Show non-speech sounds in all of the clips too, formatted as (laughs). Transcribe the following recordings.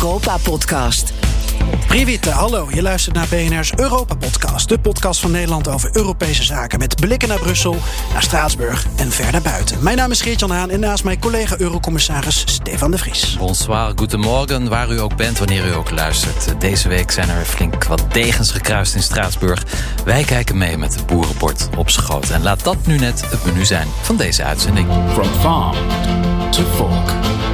Europa-podcast. Privet, hallo. Je luistert naar BNR's Europa-podcast. De podcast van Nederland over Europese zaken. Met blikken naar Brussel, naar Straatsburg en verder buiten. Mijn naam is Geert-Jan Haan en naast mij collega-eurocommissaris Stefan de Vries. Bonsoir, goedemorgen, waar u ook bent, wanneer u ook luistert. Deze week zijn er flink wat degens gekruist in Straatsburg. Wij kijken mee met het boerenbord op schoot. En laat dat nu net het menu zijn van deze uitzending. From farm to fork.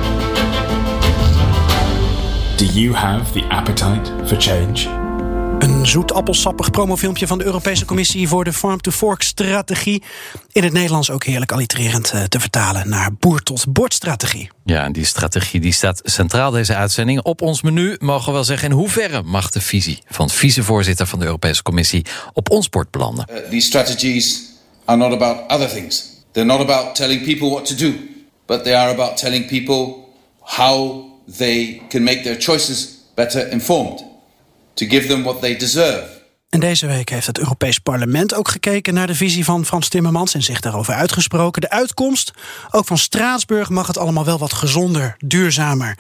Do you have the appetite for change? Een zoet appelsappig promofilmpje van de Europese Commissie voor de Farm-to-Fork-strategie. In het Nederlands ook heerlijk allitererend eh, te vertalen naar boer-tot-bord-strategie. Ja, en die strategie die staat centraal deze uitzending. Op ons menu mogen we wel zeggen in hoeverre mag de visie van vicevoorzitter van de Europese Commissie op ons bord belanden. Uh, these strategies are not about other things. They're not about telling people what to do, but they are about telling people how they can make their choices better informed, to give them what they deserve. En deze week heeft het Europees Parlement ook gekeken naar de visie van Frans Timmermans en zich daarover uitgesproken. De uitkomst, ook van Straatsburg, mag het allemaal wel wat gezonder, duurzamer.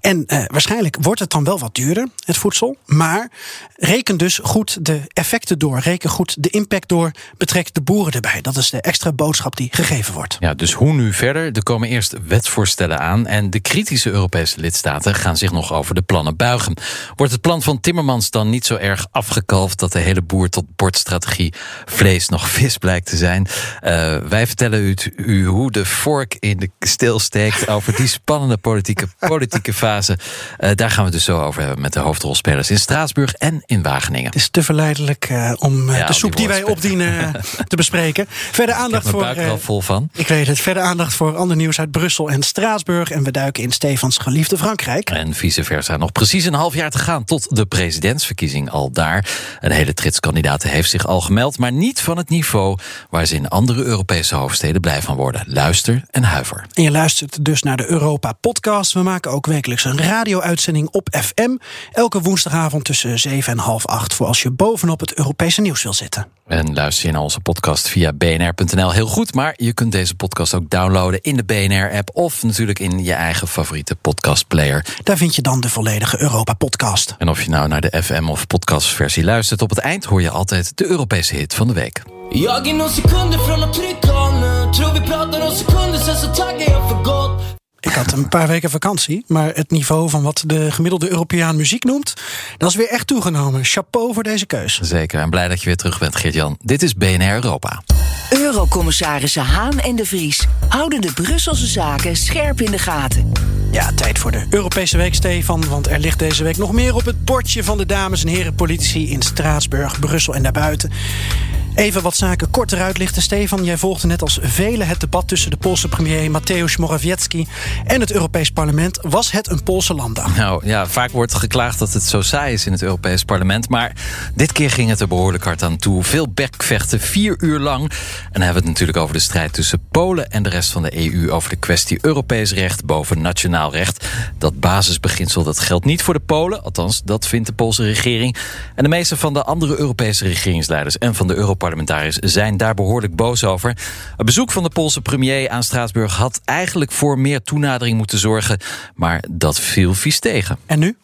En eh, waarschijnlijk wordt het dan wel wat duurder, het voedsel. Maar reken dus goed de effecten door, reken goed de impact door, betrek de boeren erbij. Dat is de extra boodschap die gegeven wordt. Ja, dus hoe nu verder? Er komen eerst wetsvoorstellen aan en de kritische Europese lidstaten gaan zich nog over de plannen buigen. Wordt het plan van Timmermans dan niet zo erg afgekalfd dat de hele boer tot bordstrategie vlees nog (laughs) vis blijkt te zijn? Uh, wij vertellen u, u, hoe de vork in de steel steekt over die spannende politieke, (laughs) politieke fase. Uh, daar gaan we het dus zo over hebben met de hoofdrolspelers in Straatsburg en in Wageningen. Het is te verleidelijk uh, om ja, de soep die, die wij opdienen te bespreken. Verder (laughs) aandacht ik voor. Ik al vol van. Ik weet het. Verder aandacht voor ander nieuws uit Brussel en Straatsburg. En we duiken in Stefans geliefde Frankrijk. En vice versa. Nog precies een half jaar te gaan tot de presidentsverkiezing al daar. Een hele trits kandidaten heeft zich al gemeld, maar niet van het niveau waar ze in andere Europese hoofdsteden blij van worden. Luister en huiver. En je luistert dus naar de Europa Podcast. We maken ook wekelijks een radio-uitzending op FM. Elke woensdagavond tussen 7 en half 8 voor als je bovenop het Europese nieuws wil zitten. En luister je naar onze podcast via bnr.nl heel goed. Maar je kunt deze podcast ook downloaden in de BNR-app of natuurlijk in je eigen favoriete podcastplayer. Daar vind je dan de volledige Europa-podcast. En of je nou naar de FM of podcastversie luistert, op het eind hoor je altijd de Europese hit van de week. Jag är någon sekunder från att trycka nu Tror vi pratar någon sekunder sen så taggar jag för gott ik had een paar weken vakantie, maar het niveau van wat de gemiddelde Europeaan muziek noemt, dat is weer echt toegenomen. Chapeau voor deze keus. Zeker, en blij dat je weer terug bent, Geert-Jan. Dit is BNR Europa. Eurocommissarissen Haan en de Vries houden de Brusselse zaken scherp in de gaten. Ja, tijd voor de Europese week, Stefan. Want er ligt deze week nog meer op het bordje van de dames en heren politici in Straatsburg, Brussel en daarbuiten. Even wat zaken kort eruit lichten. Stefan, jij volgde net als velen het debat tussen de Poolse premier Mateusz Morawiecki en het Europees Parlement. Was het een Poolse landdag? Nou ja, vaak wordt geklaagd dat het zo saai is in het Europees Parlement. Maar dit keer ging het er behoorlijk hard aan toe. Veel bekvechten, vier uur lang. En dan hebben we het natuurlijk over de strijd tussen Polen en de rest van de EU. Over de kwestie Europees recht boven nationaal recht. Dat basisbeginsel dat geldt niet voor de Polen. Althans, dat vindt de Poolse regering. En de meeste van de andere Europese regeringsleiders en van de Europese parlementariërs zijn daar behoorlijk boos over. Het bezoek van de Poolse premier aan Straatsburg had eigenlijk voor meer toenadering moeten zorgen, maar dat viel vies tegen. En nu?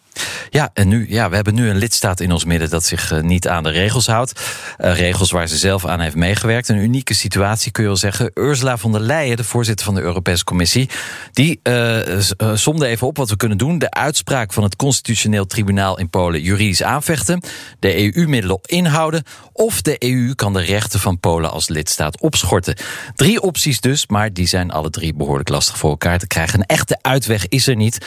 Ja, en nu, ja, we hebben nu een lidstaat in ons midden dat zich uh, niet aan de regels houdt. Uh, regels waar ze zelf aan heeft meegewerkt. Een unieke situatie kun je wel zeggen. Ursula von der Leyen, de voorzitter van de Europese Commissie, die uh, somde even op wat we kunnen doen. De uitspraak van het Constitutioneel Tribunaal in Polen juridisch aanvechten. De EU-middelen inhouden. Of de EU kan de rechten van Polen als lidstaat opschorten. Drie opties dus, maar die zijn alle drie behoorlijk lastig voor elkaar te krijgen. Een echte uitweg is er niet.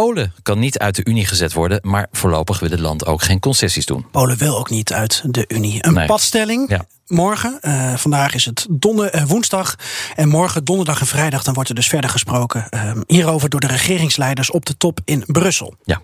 Polen kan niet uit de Unie gezet worden, maar voorlopig wil het land ook geen concessies doen. Polen wil ook niet uit de Unie. Een Nee. padstelling. Ja. Morgen, eh, vandaag is het donder, eh, woensdag. En morgen, donderdag en vrijdag, dan wordt er dus verder gesproken eh, hierover door de regeringsleiders op de top in Brussel. Ja.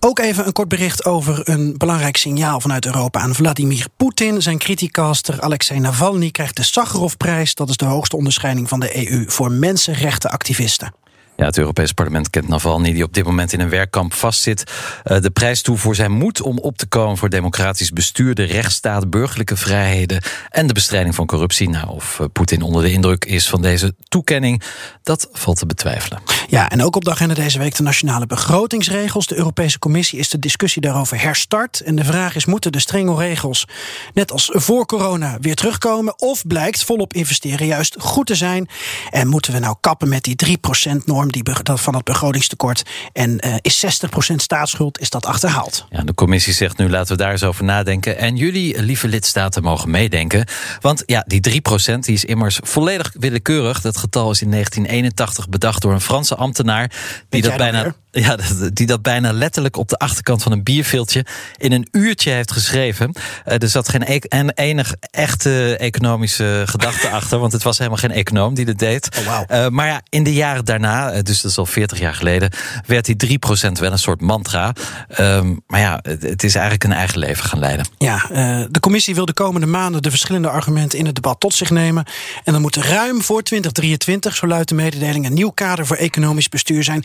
Ook even een kort bericht over een belangrijk signaal vanuit Europa aan Vladimir Poetin. Zijn criticaster Alexei Navalny krijgt de Sakharovprijs. Dat is de hoogste onderscheiding van de EU voor mensenrechtenactivisten. Ja, het Europees Parlement kent Navalny, die op dit moment in een werkkamp vastzit, eh, de prijs toe voor zijn moed om op te komen voor democratisch bestuur, de rechtsstaat, burgerlijke vrijheden en de bestrijding van corruptie. Nou, of eh, Poetin onder de indruk is van deze toekenning, dat valt te betwijfelen. Ja, en ook op de agenda deze week de nationale begrotingsregels. De Europese Commissie is de discussie daarover herstart. En de vraag is: moeten de strenge regels, net als voor corona, weer terugkomen? Of blijkt volop investeren juist goed te zijn? En moeten we nou kappen met die 3%-norm van het begrotingstekort? En uh, is 60% staatsschuld, is dat achterhaald? Ja, de Commissie zegt nu: laten we daar eens over nadenken. En jullie, lieve lidstaten, mogen meedenken. Want ja, die 3% die is immers volledig willekeurig. Dat getal is in 1981 bedacht door een Franse ambtenaar. Die dat bijna ja, die dat bijna letterlijk op de achterkant van een bierveeltje in een uurtje heeft geschreven. Uh, er zat geen e enig echte economische gedachte (laughs) achter, want het was helemaal geen econoom die dat deed. Oh, wow. uh, maar ja, in de jaren daarna, uh, dus dat is al 40 jaar geleden, werd die 3% wel een soort mantra. Um, maar ja, het, het, is eigenlijk een eigen leven gaan leiden. Ja, de commissie wil de komende maanden de verschillende argumenten in het debat tot zich nemen. En dan moet ruim voor 2023, zo luidt de mededeling, een nieuw kader voor economisch bestuur zijn.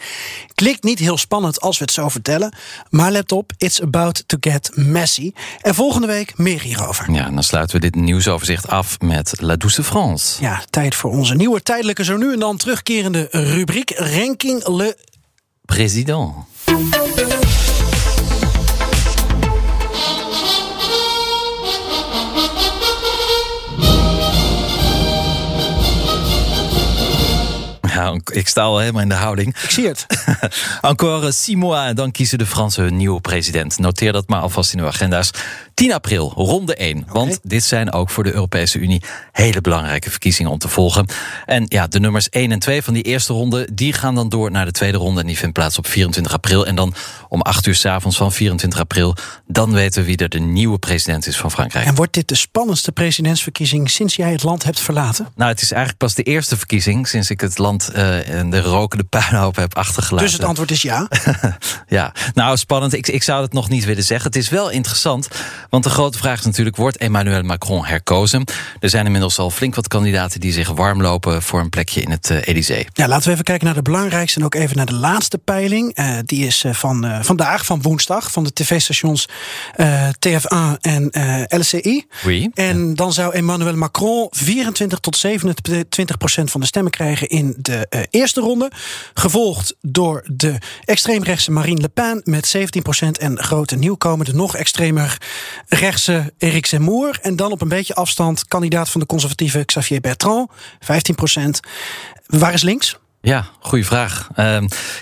Klikt niet heel spannend als we het zo vertellen. Maar let op, it's about to get messy. En volgende week meer hierover. Ja, dan sluiten we dit nieuwsoverzicht af met La Douce France. Ja, tijd voor onze nieuwe tijdelijke, zo nu en dan terugkerende rubriek Ranking Le Président. Ja, ik sta al helemaal in de houding. Ik zie het. (laughs) Encore six mois en dan kiezen de Fransen hun nieuwe president. Noteer dat maar alvast in uw agenda's. 10 april, ronde 1. Okay. Want dit zijn ook voor de Europese Unie hele belangrijke verkiezingen om te volgen. En ja, de nummers 1 en 2 van die eerste ronde... die gaan dan door naar de tweede ronde. En die vindt plaats op 24 april. En dan om 8 uur s avonds van 24 april... dan weten we wie er de nieuwe president is van Frankrijk. En wordt dit de spannendste presidentsverkiezing... sinds jij het land hebt verlaten? Nou, het is eigenlijk pas de eerste verkiezing... sinds ik het land uh, en de rokende puinhoop heb achtergelaten. Dus het antwoord is ja? (laughs) ja, nou spannend. Ik, ik zou het nog niet willen zeggen. Het is wel interessant... Want de grote vraag is natuurlijk, wordt Emmanuel Macron herkozen? Er zijn inmiddels al flink wat kandidaten die zich warm lopen voor een plekje in het uh, Elysée. Ja, laten we even kijken naar de belangrijkste en ook even naar de laatste peiling. Uh, die is uh, van vandaag, van woensdag, van de tv-stations TF1 en LCI. Oui. En dan zou Emmanuel Macron 24 tot 27 procent van de stemmen krijgen in de eerste ronde. Gevolgd door de extreemrechtse Marine Le Pen met 17 procent en grote nieuwkomer, de nog extremer rechtse Eric Zemmour. En dan op een beetje afstand kandidaat van de conservatieve Xavier Bertrand, 15 procent. Waar is links? Ja, goede vraag. Uh,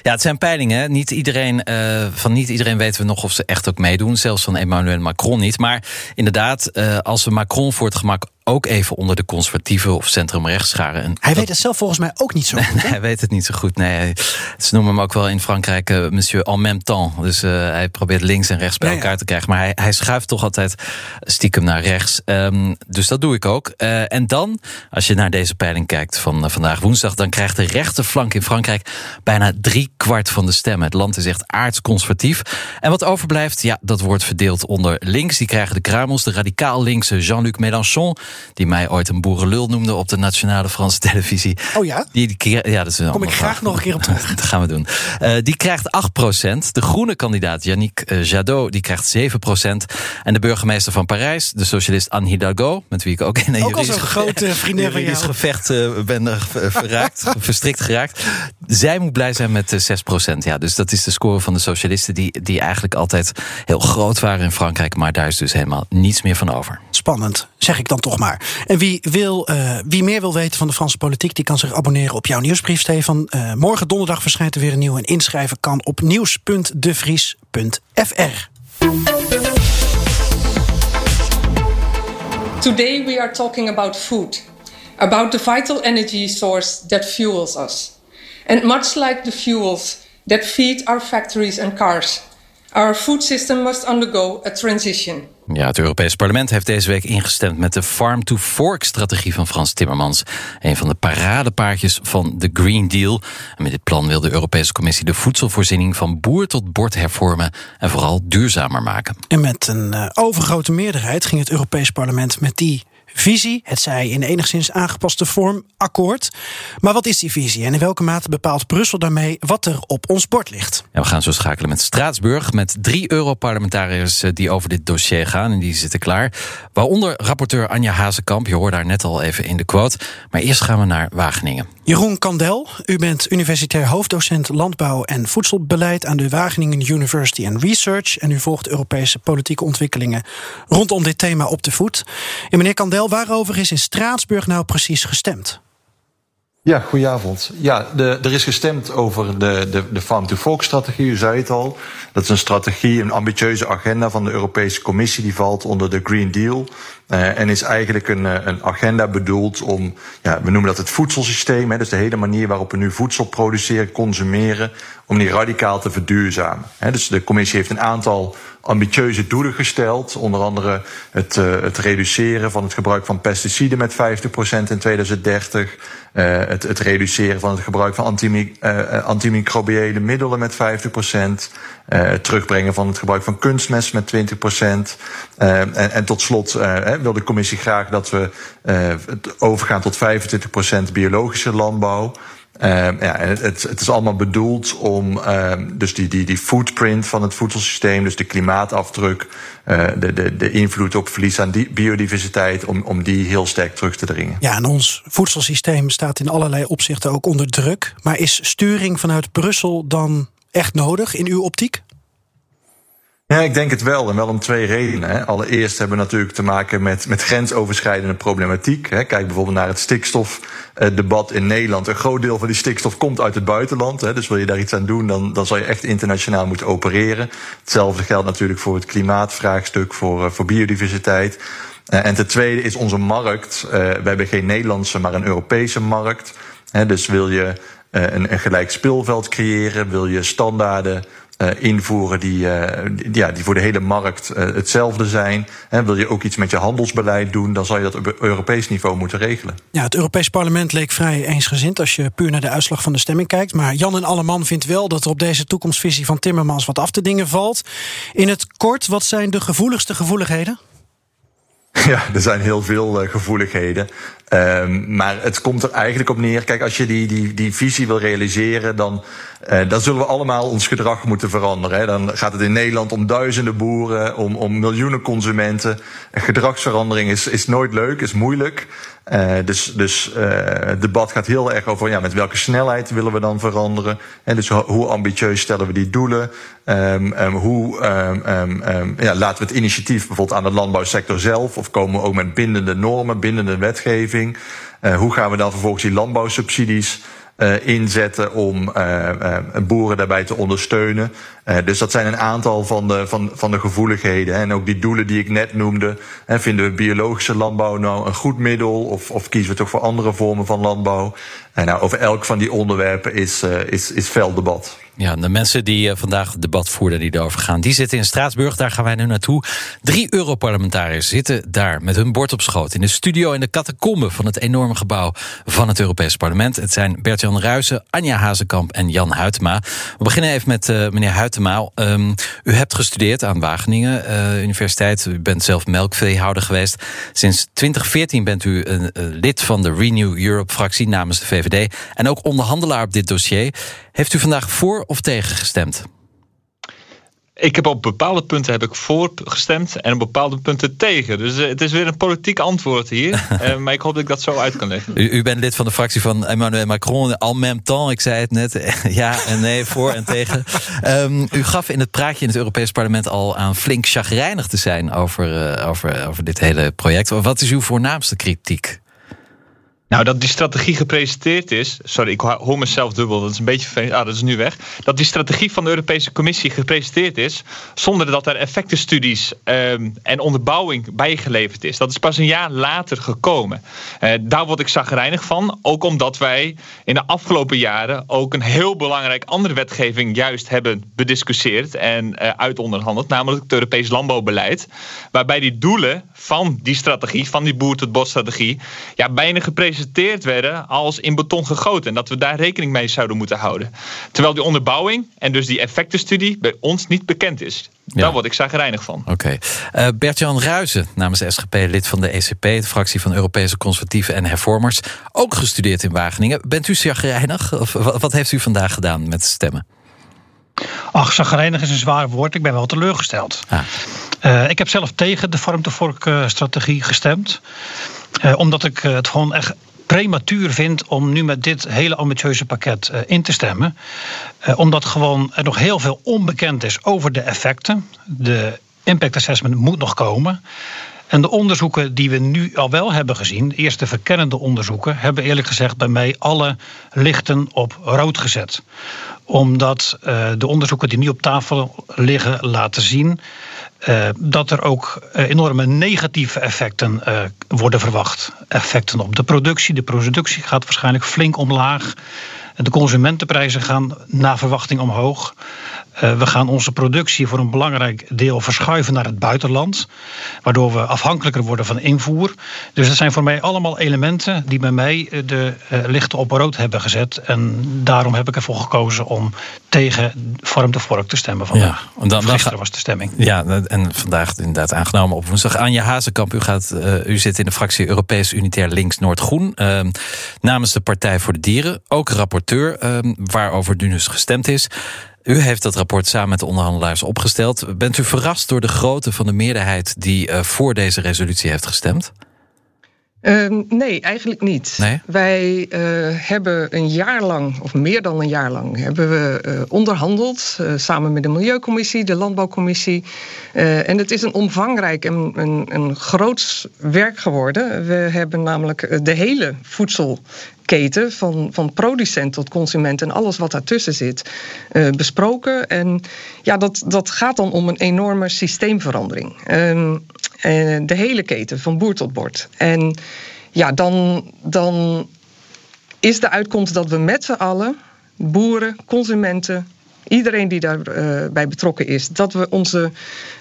ja, het zijn peilingen. Niet iedereen, uh, van niet iedereen weten we nog of ze echt ook meedoen. Zelfs van Emmanuel Macron niet. Maar inderdaad, als we Macron voor het gemak ook even onder de conservatieve of centrumrechts scharen. En hij dat... weet het zelf volgens mij ook niet zo goed. (laughs) Hij weet het niet zo goed. Nee, ze noemen hem ook wel in Frankrijk uh, monsieur en même temps. Dus uh, hij probeert links en rechts bij ja, elkaar ja. te krijgen. Maar hij, hij schuift toch altijd stiekem naar rechts. Um, dus dat doe ik ook. Uh, en dan, als je naar deze peiling kijkt van vandaag woensdag... dan krijgt de rechterflank in Frankrijk bijna drie kwart van de stemmen. Het land is echt aardsconservatief. En wat overblijft, ja, dat wordt verdeeld onder links. Die krijgen de kruimels, de radicaal linkse Jean-Luc Mélenchon die mij ooit een boerenlul noemde op de nationale Franse televisie. Oh ja? Die, die, ja dat is Kom ik graag nog een keer op terug. (laughs) dat gaan we doen. Uh, die krijgt 8%. De groene kandidaat Yannick uh, Jadot die krijgt 7%. En de burgemeester van Parijs, de socialist Anne Hidalgo, met wie ik ook in een ook juridisch, grote (laughs) vriendin van jou. gevecht uh, ben verraakt, (laughs) verstrikt geraakt. Zij moet blij zijn met 6%. Ja, dus dat is de score van de socialisten die, die eigenlijk altijd heel groot waren in Frankrijk, maar daar is dus helemaal niets meer van over. Spannend, zeg ik dan toch maar. En wie, wil, uh, wie meer wil weten van de Franse politiek, die kan zich abonneren op jouw nieuwsbrief, Stefan. Uh, morgen donderdag verschijnt er weer een nieuw en inschrijven kan op nieuws.devries.fr. Today we are talking about food, about the vital energy source that fuels us. And much like the fuels that feed our factories and cars, our food system must undergo a transition. Ja, het Europees Parlement heeft deze week ingestemd met de Farm-to-Fork-strategie van Frans Timmermans. Een van de paradepaardjes van de Green Deal. En met dit plan wil de Europese Commissie de voedselvoorziening van boer tot bord hervormen en vooral duurzamer maken. En met een uh, overgrote meerderheid ging het Europees Parlement met die visie, het zij in enigszins aangepaste vorm, akkoord. Maar wat is die visie en in welke mate bepaalt Brussel daarmee wat er op ons bord ligt? Ja, we gaan zo schakelen met Straatsburg, met drie Europarlementariërs eh, die over dit dossier gaan en die zitten klaar. Waaronder rapporteur Anja Hazekamp, je hoorde haar net al even in de quote. Maar eerst gaan we naar Wageningen. Jeroen Kandel, u bent universitair hoofddocent landbouw en voedselbeleid aan de Wageningen University and Research. En u volgt Europese politieke ontwikkelingen rondom dit thema op de voet. En meneer Kandel, waarover is in Straatsburg nou precies gestemd? Ja, goedenavond. Ja, de, er is gestemd over de, de, de Farm-to-Fork-strategie, u zei het al. Dat is een strategie, een ambitieuze agenda van de Europese Commissie, die valt onder de Green Deal. Uh, en is eigenlijk een, eh, een agenda bedoeld om, ja, we noemen dat het voedselsysteem, hè, dus de hele manier waarop we nu voedsel produceren, consumeren, om die radicaal te verduurzamen. Hè, dus de Commissie heeft een aantal ambitieuze doelen gesteld. Onder andere het, uh, het reduceren van het gebruik van pesticiden met 50% in 2030. Uh, het, het, reduceren van het gebruik van antimi uh, antimicrobiële middelen met 50%. het terugbrengen van het gebruik van kunstmest met 20%. En, en, tot slot wil de commissie graag dat we overgaan tot 25% biologische landbouw. Uh, ja, het, het, is allemaal bedoeld om uh, dus die, die, die footprint van het voedselsysteem, dus de klimaatafdruk, uh, de, de, de invloed op verlies aan die biodiversiteit, om, om die heel sterk terug te dringen. Ja, en ons voedselsysteem staat in allerlei opzichten ook onder druk. Maar is sturing vanuit Brussel dan echt nodig in uw optiek? Ja, ik denk het wel. En wel om twee redenen. Hè. Allereerst hebben we natuurlijk te maken met, met grensoverschrijdende problematiek. Hè. Kijk bijvoorbeeld naar het stikstofdebat in Nederland. Een groot deel van die stikstof komt uit het buitenland. Hè. Dus wil je daar iets aan doen, dan, dan zal je echt internationaal moeten opereren. Hetzelfde geldt natuurlijk voor het klimaatvraagstuk, voor, uh, voor biodiversiteit. Uh, en ten tweede is onze markt. Uh, we hebben geen Nederlandse, maar een Europese markt. Dus wil je een, een gelijk speelveld creëren, wil je standaarden uh, invoeren die, uh, die, ja, die voor de hele markt hetzelfde zijn. En wil je ook iets met je handelsbeleid doen, dan zal je dat op Europees niveau moeten regelen. Ja, het Europees Parlement leek vrij eensgezind als je puur naar de uitslag van de stemming kijkt. Maar Jan en Alleman vindt wel dat er op deze toekomstvisie van Timmermans wat af te dingen valt. In het kort, wat zijn de gevoeligste gevoeligheden? (laughs) Ja, er zijn heel veel uh, gevoeligheden. Um, maar het komt er eigenlijk op neer. Kijk, als je die, die, die visie wil realiseren, dan, uh, dan zullen we allemaal ons gedrag moeten veranderen. Hè. Dan gaat het in Nederland om duizenden boeren, om, om miljoenen consumenten. En gedragsverandering is, is nooit leuk, is moeilijk. Uh, dus dus het debat gaat heel erg over ja, met welke snelheid willen we dan veranderen. En dus hoe ambitieus stellen we die doelen? Um, um, hoe um, ja, laten we het initiatief bijvoorbeeld aan de landbouwsector zelf? Of komen we ook met bindende normen, bindende wetgeving? Uh, hoe gaan we dan vervolgens die landbouwsubsidies uh, inzetten om uh, boeren daarbij te ondersteunen. dus dat zijn een aantal van de, van, van de gevoeligheden. En ook die doelen die ik net noemde. En vinden we biologische landbouw nou een goed middel? Of, of kiezen we toch voor andere vormen van landbouw? En nou, over elk van die onderwerpen is, is, is fel debat. Ja, de mensen die vandaag het debat voerden, die erover gaan, die zitten in Straatsburg. Daar gaan wij nu naartoe. Drie Europarlementariërs zitten daar met hun bord op schoot in de studio in de catacombe van het enorme gebouw van het Europees Parlement. Het zijn Bert-Jan Ruijsen, Anja Hazekamp en Jan Huytema. We beginnen even met uh, meneer Huytema. Um, u hebt gestudeerd aan Wageningen uh, Universiteit. U bent zelf melkveehouder geweest. Sinds 2014 bent u lid van de Renew Europe-fractie namens de VVD. En ook onderhandelaar op dit dossier. Heeft u vandaag voor of tegen gestemd? Ik heb op bepaalde punten heb ik voor gestemd en op bepaalde punten tegen. Dus uh, het is weer een politiek antwoord hier. uh, (laughs) maar ik hoop dat ik dat zo uit kan leggen. U, u, bent lid van de fractie van Emmanuel Macron. En même temps, ik zei het net. (laughs) ja en nee, voor en tegen. Um, (laughs) u gaf in het praatje in het Europees Parlement al aan flink chagrijnig te zijn over, uh, over, over dit hele project. Wat is uw voornaamste kritiek? Nou, dat die strategie gepresenteerd is. Sorry, ik hoor mezelf dubbel. Dat is een beetje. Ah, dat is nu weg. Dat die strategie van de Europese Commissie gepresenteerd is. zonder dat er effectenstudies um, en onderbouwing bijgeleverd is. Dat is pas een jaar later gekomen. Uh, daar word ik zagrijnig van. Ook omdat wij in de afgelopen jaren. ook een heel belangrijk andere wetgeving juist hebben bediscussieerd. en uh, uitonderhandeld. Namelijk het Europees landbouwbeleid. Waarbij die doelen van die strategie, van die boer-tot-bos-strategie. ja, bijna gepresenteerd gepresenteerd werden als in beton gegoten. En dat we daar rekening mee zouden moeten houden. Terwijl die onderbouwing en dus die effectenstudie bij ons niet bekend is. Daar word ik zagrijnig van. Oké. Okay. Uh, Bert-Jan Ruizen, namens SGP, lid van de ECP, de fractie van Europese Conservatieven en Hervormers. Ook gestudeerd in Wageningen. Bent u zagrijnig? Of wat heeft u vandaag gedaan met stemmen? Ach, zagrijnig is een zwaar woord. Ik ben wel teleurgesteld. Ah. Uh, ik heb zelf tegen de farm-to-fork-strategie gestemd. Uh, omdat ik het gewoon echt prematuur vind om nu met dit hele ambitieuze pakket uh, in te stemmen. omdat gewoon er nog heel veel onbekend is over de effecten. De impact assessment moet nog komen. En de onderzoeken die we nu al wel hebben gezien, de eerste verkennende onderzoeken, hebben eerlijk gezegd bij mij alle lichten op rood gezet. Omdat uh, de onderzoeken die nu op tafel liggen laten zien uh, dat er ook uh, enorme negatieve effecten worden verwacht. Effecten op de productie. De productie gaat waarschijnlijk flink omlaag. De consumentenprijzen gaan naar verwachting omhoog. Uh, we gaan onze productie voor een belangrijk deel verschuiven naar het buitenland. Waardoor we afhankelijker worden van invoer. Dus dat zijn voor mij allemaal elementen die bij mij de uh, lichten op rood hebben gezet. En daarom heb ik ervoor gekozen om tegen Vorm de Vork te stemmen vandaag. Ja, dan, Gisteren was de stemming. Ja, en vandaag inderdaad aangenomen op woensdag. Anja Hazekamp, u, gaat, uh, u zit in de fractie Europees Unitair Links Noord-Groen. Ehm, namens de Partij voor de Dieren, ook rapporteur, ehm, waarover nu dus gestemd is. U heeft dat rapport samen met de onderhandelaars opgesteld. Bent u verrast door de grootte van de meerderheid die uh, voor deze resolutie heeft gestemd? Uh, nee, eigenlijk niet. Nee? Wij uh, hebben een jaar lang, of meer dan een jaar lang, hebben we uh, onderhandeld samen met de Milieucommissie, de Landbouwcommissie. en het is een omvangrijk en een, een groots werk geworden. We hebben namelijk de hele voedsel keten, van, van producent tot consument en alles wat daartussen zit, uh, besproken. En ja, dat, dat gaat dan om een enorme systeemverandering. Uh, de hele keten, van boer tot bord. En ja, dan, dan is de uitkomst dat we met z'n allen, boeren, consumenten, iedereen die daarbij uh, bij betrokken is, dat we onze,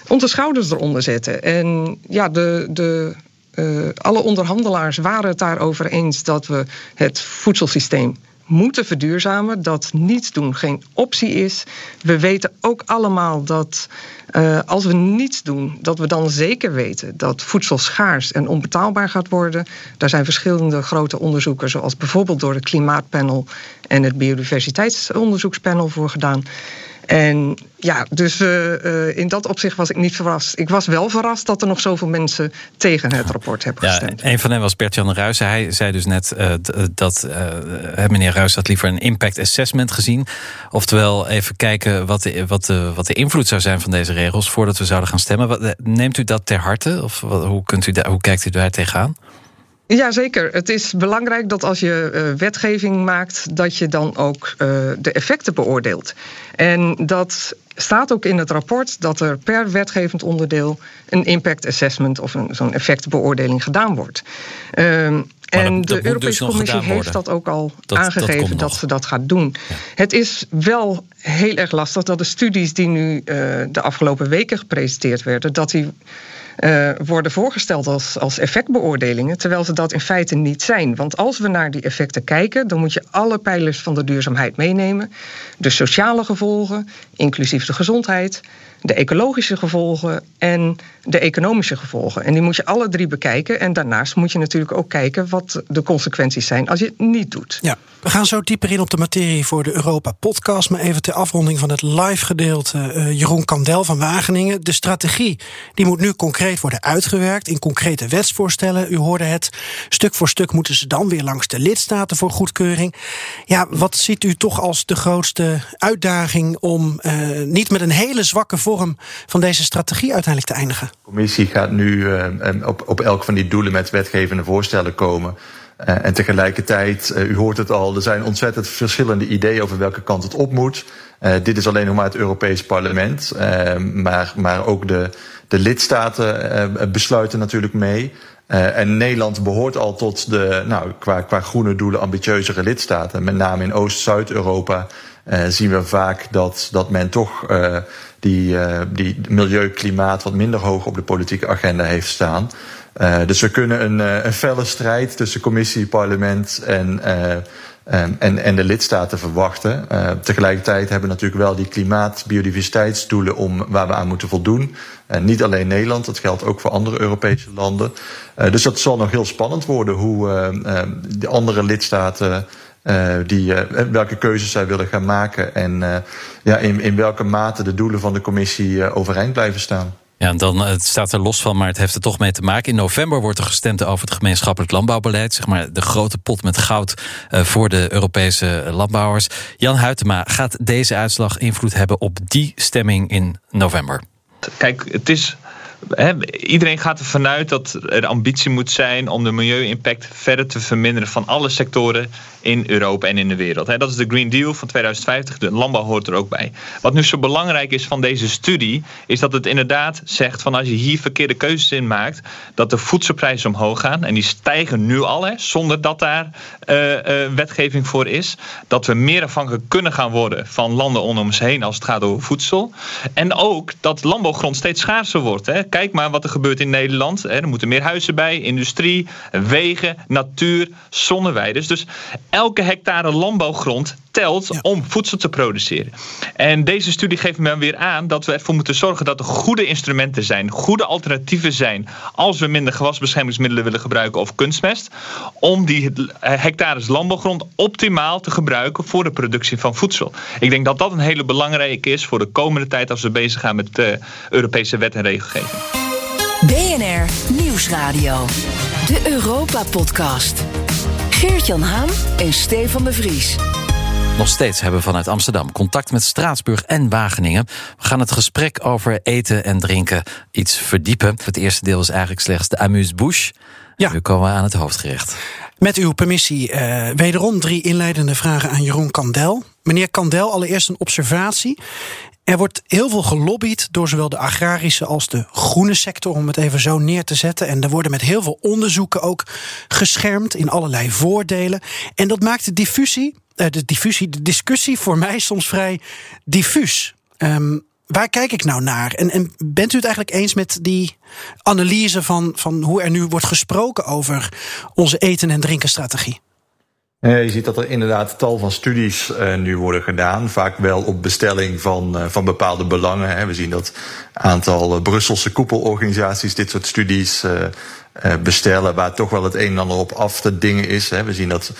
onze schouders eronder zetten. En ja, de, de uh, alle onderhandelaars waren het daarover eens dat we het voedselsysteem moeten verduurzamen. Dat niets doen geen optie is. We weten ook allemaal dat uh, als we niets doen, dat we dan zeker weten dat voedsel schaars en onbetaalbaar gaat worden. Daar zijn verschillende grote onderzoeken, zoals bijvoorbeeld door het Klimaatpanel en het Biodiversiteitsonderzoekspanel voor gedaan. En ja, dus uh, in dat opzicht was ik niet verrast. Ik was wel verrast dat er nog zoveel mensen tegen het rapport hebben ja, gestemd. Een van hen was Bert-Jan Ruijsen. Hij zei dus net uh, dat meneer Ruijs had liever een impact assessment gezien. Oftewel even kijken wat de, wat, de, wat de invloed zou zijn van deze regels voordat we zouden gaan stemmen. Neemt u dat ter harte? Of hoe, kunt u daar, hoe kijkt u daar tegenaan? Jazeker. Het is belangrijk dat als je uh, wetgeving maakt, dat je dan ook uh, de effecten beoordeelt. En dat staat ook in het rapport dat er per wetgevend onderdeel een impact assessment of zo'n effectbeoordeling gedaan wordt. Uh, en de Europese dus Commissie heeft dat ook al dat, aangegeven dat, dat ze dat gaat doen. Ja. Het is wel heel erg lastig dat de studies die nu uh, de afgelopen weken gepresenteerd werden, dat die uh, worden voorgesteld als, als effectbeoordelingen, terwijl ze dat in feite niet zijn. Want als we naar die effecten kijken, dan moet je alle pijlers van de duurzaamheid meenemen. De sociale gevolgen, inclusief de gezondheid, de ecologische gevolgen en de economische gevolgen. En die moet je alle drie bekijken. En daarnaast moet je natuurlijk ook kijken wat de consequenties zijn als je het niet doet. Ja, we gaan zo dieper in op de materie voor de Europa-podcast. Maar even ter afronding van het live gedeelte. Uh, Jeroen Kandel van Wageningen. De strategie die moet nu concreet worden uitgewerkt in concrete wetsvoorstellen. U hoorde het. Stuk voor stuk moeten ze dan weer langs de lidstaten voor goedkeuring. Ja, wat ziet u toch als de grootste uitdaging om uh, niet met een hele zwakke van deze strategie uiteindelijk te eindigen? De commissie gaat nu uh, op, op elk van die doelen met wetgevende voorstellen komen. Uh, en tegelijkertijd, u hoort het al, er zijn ontzettend verschillende ideeën over welke kant het op moet. Dit is alleen nog maar het Europees Parlement, maar, maar ook de, de lidstaten besluiten natuurlijk mee. en Nederland behoort al tot de, nou, qua, qua groene doelen, ambitieuzere lidstaten. Met name in Oost-Zuid-Europa zien we vaak dat, dat men toch die, uh, die milieu, klimaat wat minder hoog op de politieke agenda heeft staan. dus we kunnen een, een felle strijd tussen commissie, parlement en, en, en de lidstaten verwachten. tegelijkertijd hebben we natuurlijk wel die klimaat-biodiversiteitsdoelen om, waar we aan moeten voldoen. En niet alleen Nederland, dat geldt ook voor andere Europese landen. dus dat zal nog heel spannend worden hoe de andere lidstaten uh, die, uh, welke keuzes zij willen gaan maken en uh, ja, in, in welke mate de doelen van de commissie overeind blijven staan. Ja, en dan het staat er los van, maar het heeft er toch mee te maken. In november wordt er gestemd over het gemeenschappelijk landbouwbeleid. Zeg maar de grote pot met goud voor de Europese landbouwers. Jan Huytema, gaat deze uitslag invloed hebben op die stemming in november? Kijk, het is iedereen gaat ervan uit dat er ambitie moet zijn om de milieu-impact verder te verminderen van alle sectoren in Europa en in de wereld. Dat is de Green Deal van 2050. De landbouw hoort er ook bij. Wat nu zo belangrijk is van deze studie, is dat het inderdaad zegt van als je hier verkeerde keuzes in maakt, dat de voedselprijzen omhoog gaan. En die stijgen nu al, zonder dat daar uh, uh, wetgeving voor is. Dat we meer afhankelijk kunnen gaan worden van landen om ons heen als het gaat over voedsel. En ook dat landbouwgrond steeds schaarser wordt. Kijk maar wat er gebeurt in Nederland. Er moeten meer huizen bij, industrie, wegen, natuur, zonneweiden. Dus elke hectare landbouwgrond telt om voedsel te produceren. En deze studie geeft me weer aan dat we ervoor moeten zorgen dat er goede instrumenten zijn, goede alternatieven zijn als we minder gewasbeschermingsmiddelen willen gebruiken of kunstmest, om die hectares landbouwgrond optimaal te gebruiken voor de productie van voedsel. Ik denk dat dat een hele belangrijke is voor de komende tijd als we bezig gaan met de Europese wet en regelgeving. BNR Nieuwsradio, de Europa Podcast. Geert-Jan Haan en Stefan de Vries. Nog steeds hebben we vanuit Amsterdam contact met Straatsburg en Wageningen. We gaan het gesprek over eten en drinken iets verdiepen. Het eerste deel is eigenlijk slechts de amuse-bouche. Ja. Nu komen we aan het hoofdgerecht. Met uw permissie uh, wederom drie inleidende vragen aan Jeroen Kandel. Meneer Kandel, allereerst een observatie. Er wordt heel veel gelobbyd door zowel de agrarische als de groene sector, om het even zo neer te zetten. En er worden met heel veel onderzoeken ook geschermd in allerlei voordelen. En dat maakt de diffusie, de diffusie, de discussie voor mij soms vrij diffuus. Um, waar kijk ik nou naar? En, en, bent u het eigenlijk eens met die analyse van, van hoe er nu wordt gesproken over onze eten- en drinkenstrategie? Uh, je ziet dat er inderdaad tal van studies uh, nu worden gedaan. Vaak wel op bestelling van, van bepaalde belangen. We zien dat aantal Brusselse koepelorganisaties dit soort studies bestellen. Waar toch wel het een en ander op af te dingen is. We zien dat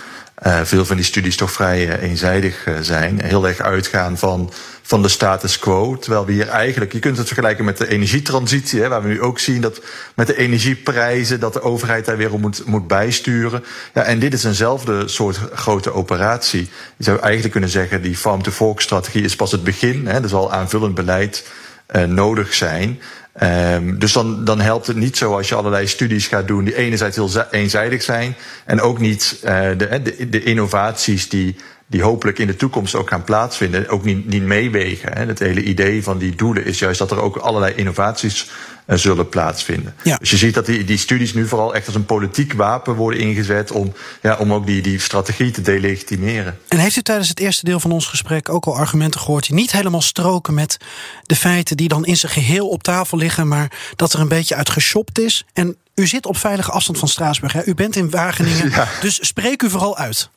veel van die studies toch vrij eenzijdig zijn. Heel erg uitgaan van van de status quo. Terwijl we hier eigenlijk, je kunt het vergelijken met de energietransitie, waar we nu ook zien dat met de energieprijzen, dat de overheid daar weer op moet, moet bijsturen. Ja, en dit is eenzelfde soort grote operatie. Je zou eigenlijk kunnen zeggen, die farm-to-fork-strategie is pas het begin. Hè, er zal aanvullend beleid nodig zijn. Um, dus dan, dan helpt het niet zo als je allerlei studies gaat doen die enerzijds heel eenzijdig zijn en ook niet uh, de, de, de innovaties die die hopelijk in de toekomst ook gaan plaatsvinden, ook niet, niet meewegen. Hè. Het hele idee van die doelen is juist dat er ook allerlei innovaties uh, zullen plaatsvinden. Ja. Dus je ziet dat die, die studies nu vooral echt als een politiek wapen worden ingezet om, ja, om ook die, die strategie te delegitimeren. En heeft u tijdens het eerste deel van ons gesprek ook al argumenten gehoord die niet helemaal stroken met de feiten die dan in zijn geheel op tafel liggen, maar dat er een beetje uit geshopt is? En u zit op veilige afstand van Straatsburg. Hè? U bent in Wageningen. (laughs) Ja. Dus spreek u vooral uit.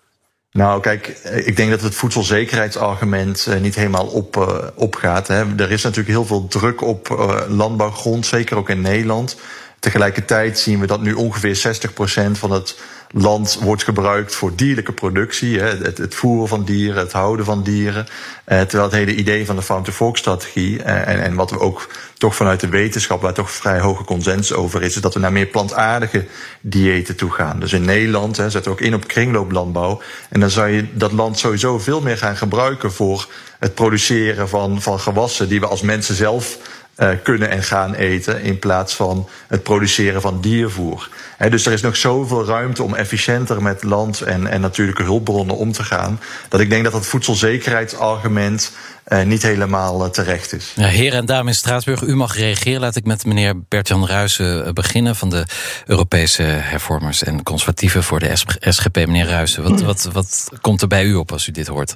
Nou, kijk, ik denk dat het voedselzekerheidsargument uh, niet helemaal op, uh, opgaat. Hè. Er is natuurlijk heel veel druk op uh, landbouwgrond, zeker ook in Nederland. Tegelijkertijd zien we dat nu ongeveer 60% van het land wordt gebruikt voor dierlijke productie. Het, het, voeren van dieren, het houden van dieren. Eh, terwijl het hele idee van de farm-to-fork-strategie... Eh, en, en wat we ook toch vanuit de wetenschap... waar toch vrij hoge consensus over is... is dat we naar meer plantaardige diëten toe gaan. Dus in Nederland zetten we ook in op kringlooplandbouw. En dan zou je dat land sowieso veel meer gaan gebruiken... voor het produceren van, van gewassen die we als mensen zelf uh, kunnen en gaan eten. In plaats van het produceren van diervoer. Dus er is nog zoveel ruimte om efficiënter met land en, en natuurlijke hulpbronnen om te gaan. Dat ik denk dat dat voedselzekerheidsargument uh, niet helemaal uh, terecht is. Ja, heren en dames in Straatsburg, u mag reageren. Laat ik met meneer Bert-Jan Ruijsen beginnen van de Europese hervormers en conservatieven voor de SGP. Meneer Ruijsen, wat, wat, wat komt er bij u op als u dit hoort?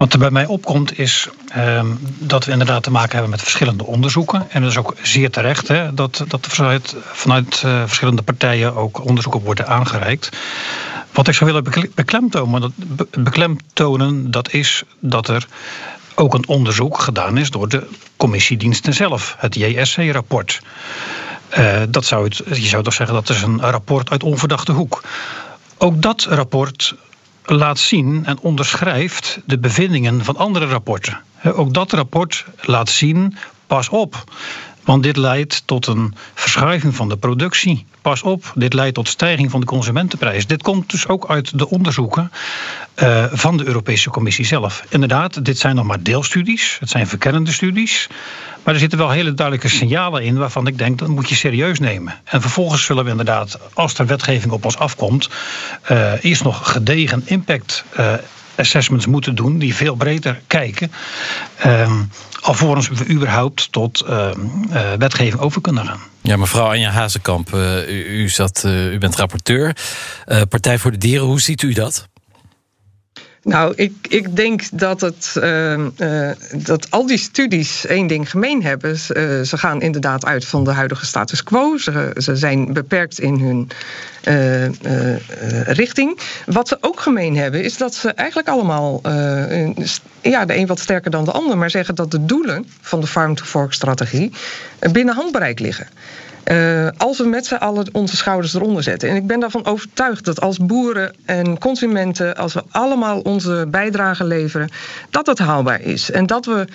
Wat er bij mij opkomt is ehm, dat we inderdaad te maken hebben met verschillende onderzoeken. En dat is ook zeer terecht hè, dat, dat vanuit, vanuit uh, verschillende partijen ook onderzoeken worden aangereikt. Wat ik zou willen beklemtonen, dat, beklemtonen, dat is dat er ook een onderzoek gedaan is door de commissiediensten zelf, het JSC-rapport. Uh, dat zou je zou toch zeggen dat is een rapport uit onverdachte hoek. Ook dat rapport laat zien en onderschrijft de bevindingen van andere rapporten. Ook dat rapport laat zien, pas op. Want dit leidt tot een verschuiving van de productie. Pas op, dit leidt tot stijging van de consumentenprijs. Dit komt dus ook uit de onderzoeken uh, van de Europese Commissie zelf. Inderdaad, dit zijn nog maar deelstudies. Het zijn verkennende studies. Maar er zitten wel hele duidelijke signalen in waarvan ik denk dat moet je serieus nemen. En vervolgens zullen we inderdaad, als er wetgeving op ons afkomt, uh, eerst nog gedegen impact. Uh, assessments moeten doen die veel breder kijken. Uh, alvorens we überhaupt tot uh, uh, wetgeving over kunnen gaan. Ja, mevrouw Anja Hazekamp, uh, u, u, zat, u bent rapporteur. Partij voor de Dieren, hoe ziet u dat? Nou, ik, ik denk dat, het, uh, uh, dat al die studies één ding gemeen hebben. Ze, uh, ze gaan inderdaad uit van de huidige status quo. Ze, ze zijn beperkt in hun richting. Wat ze ook gemeen hebben, is dat ze eigenlijk allemaal, ja, de een wat sterker dan de ander, maar zeggen dat de doelen van de Farm-to-Fork-strategie binnen handbereik liggen. Uh, als we met z'n allen onze schouders eronder zetten. En ik ben daarvan overtuigd dat als boeren en consumenten, als we allemaal onze bijdrage leveren, dat het haalbaar is. En dat we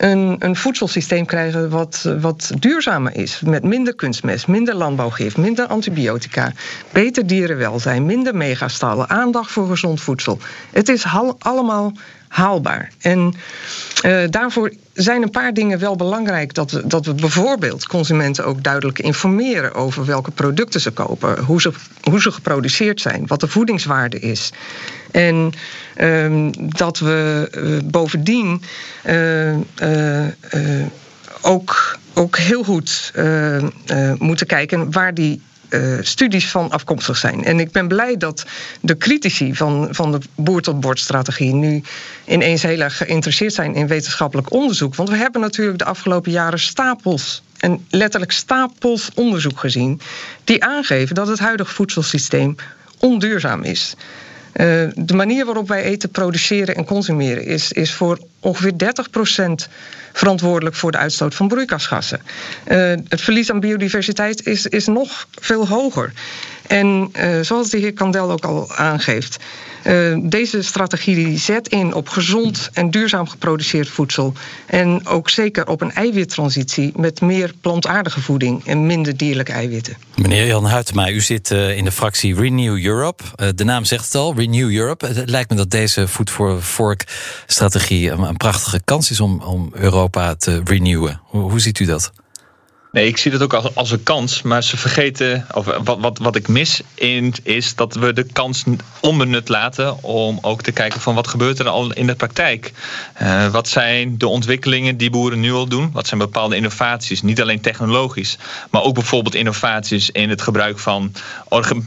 een, een voedselsysteem krijgen wat, wat duurzamer is. Met minder kunstmest, minder landbouwgif, minder antibiotica, beter dierenwelzijn, minder megastallen, aandacht voor gezond voedsel. Het is allemaal haalbaar. En uh, daarvoor zijn een paar dingen wel belangrijk. Dat we, dat we bijvoorbeeld consumenten ook duidelijk informeren over welke producten ze kopen, hoe ze, hoe ze geproduceerd zijn, wat de voedingswaarde is. En uh, dat we uh, bovendien uh, ook, ook heel goed moeten kijken waar die studies van afkomstig zijn. En ik ben blij dat de critici van, van de boer-tot-bord-strategie nu ineens heel erg geïnteresseerd zijn in wetenschappelijk onderzoek. Want we hebben natuurlijk de afgelopen jaren stapels en letterlijk stapels onderzoek gezien die aangeven dat het huidige voedselsysteem onduurzaam is. Uh, de manier waarop wij eten produceren en consumeren is, is voor ongeveer 30% verantwoordelijk voor de uitstoot van broeikasgassen. Uh, het verlies aan biodiversiteit is, is nog veel hoger. En uh, zoals de heer Kandel ook al aangeeft, uh, deze strategie zet in op gezond en duurzaam geproduceerd voedsel. En ook zeker op een eiwittransitie met meer plantaardige voeding en minder dierlijke eiwitten. Meneer Jan Huytema, u zit uh, in de fractie Renew Europe. De naam zegt het al, Renew Europe. Het lijkt me dat deze Food for Fork strategie een, prachtige kans is om, om Europa te renewen. Hoe ziet u dat? Nee, ik zie dat ook als, als een kans. Maar ze vergeten, of wat, wat, wat ik mis in, is dat we de kans onbenut laten om ook te kijken van wat gebeurt er al in de praktijk. Uh, wat zijn de ontwikkelingen die boeren nu al doen? Wat zijn bepaalde innovaties? Niet alleen technologisch, maar ook bijvoorbeeld innovaties in het gebruik van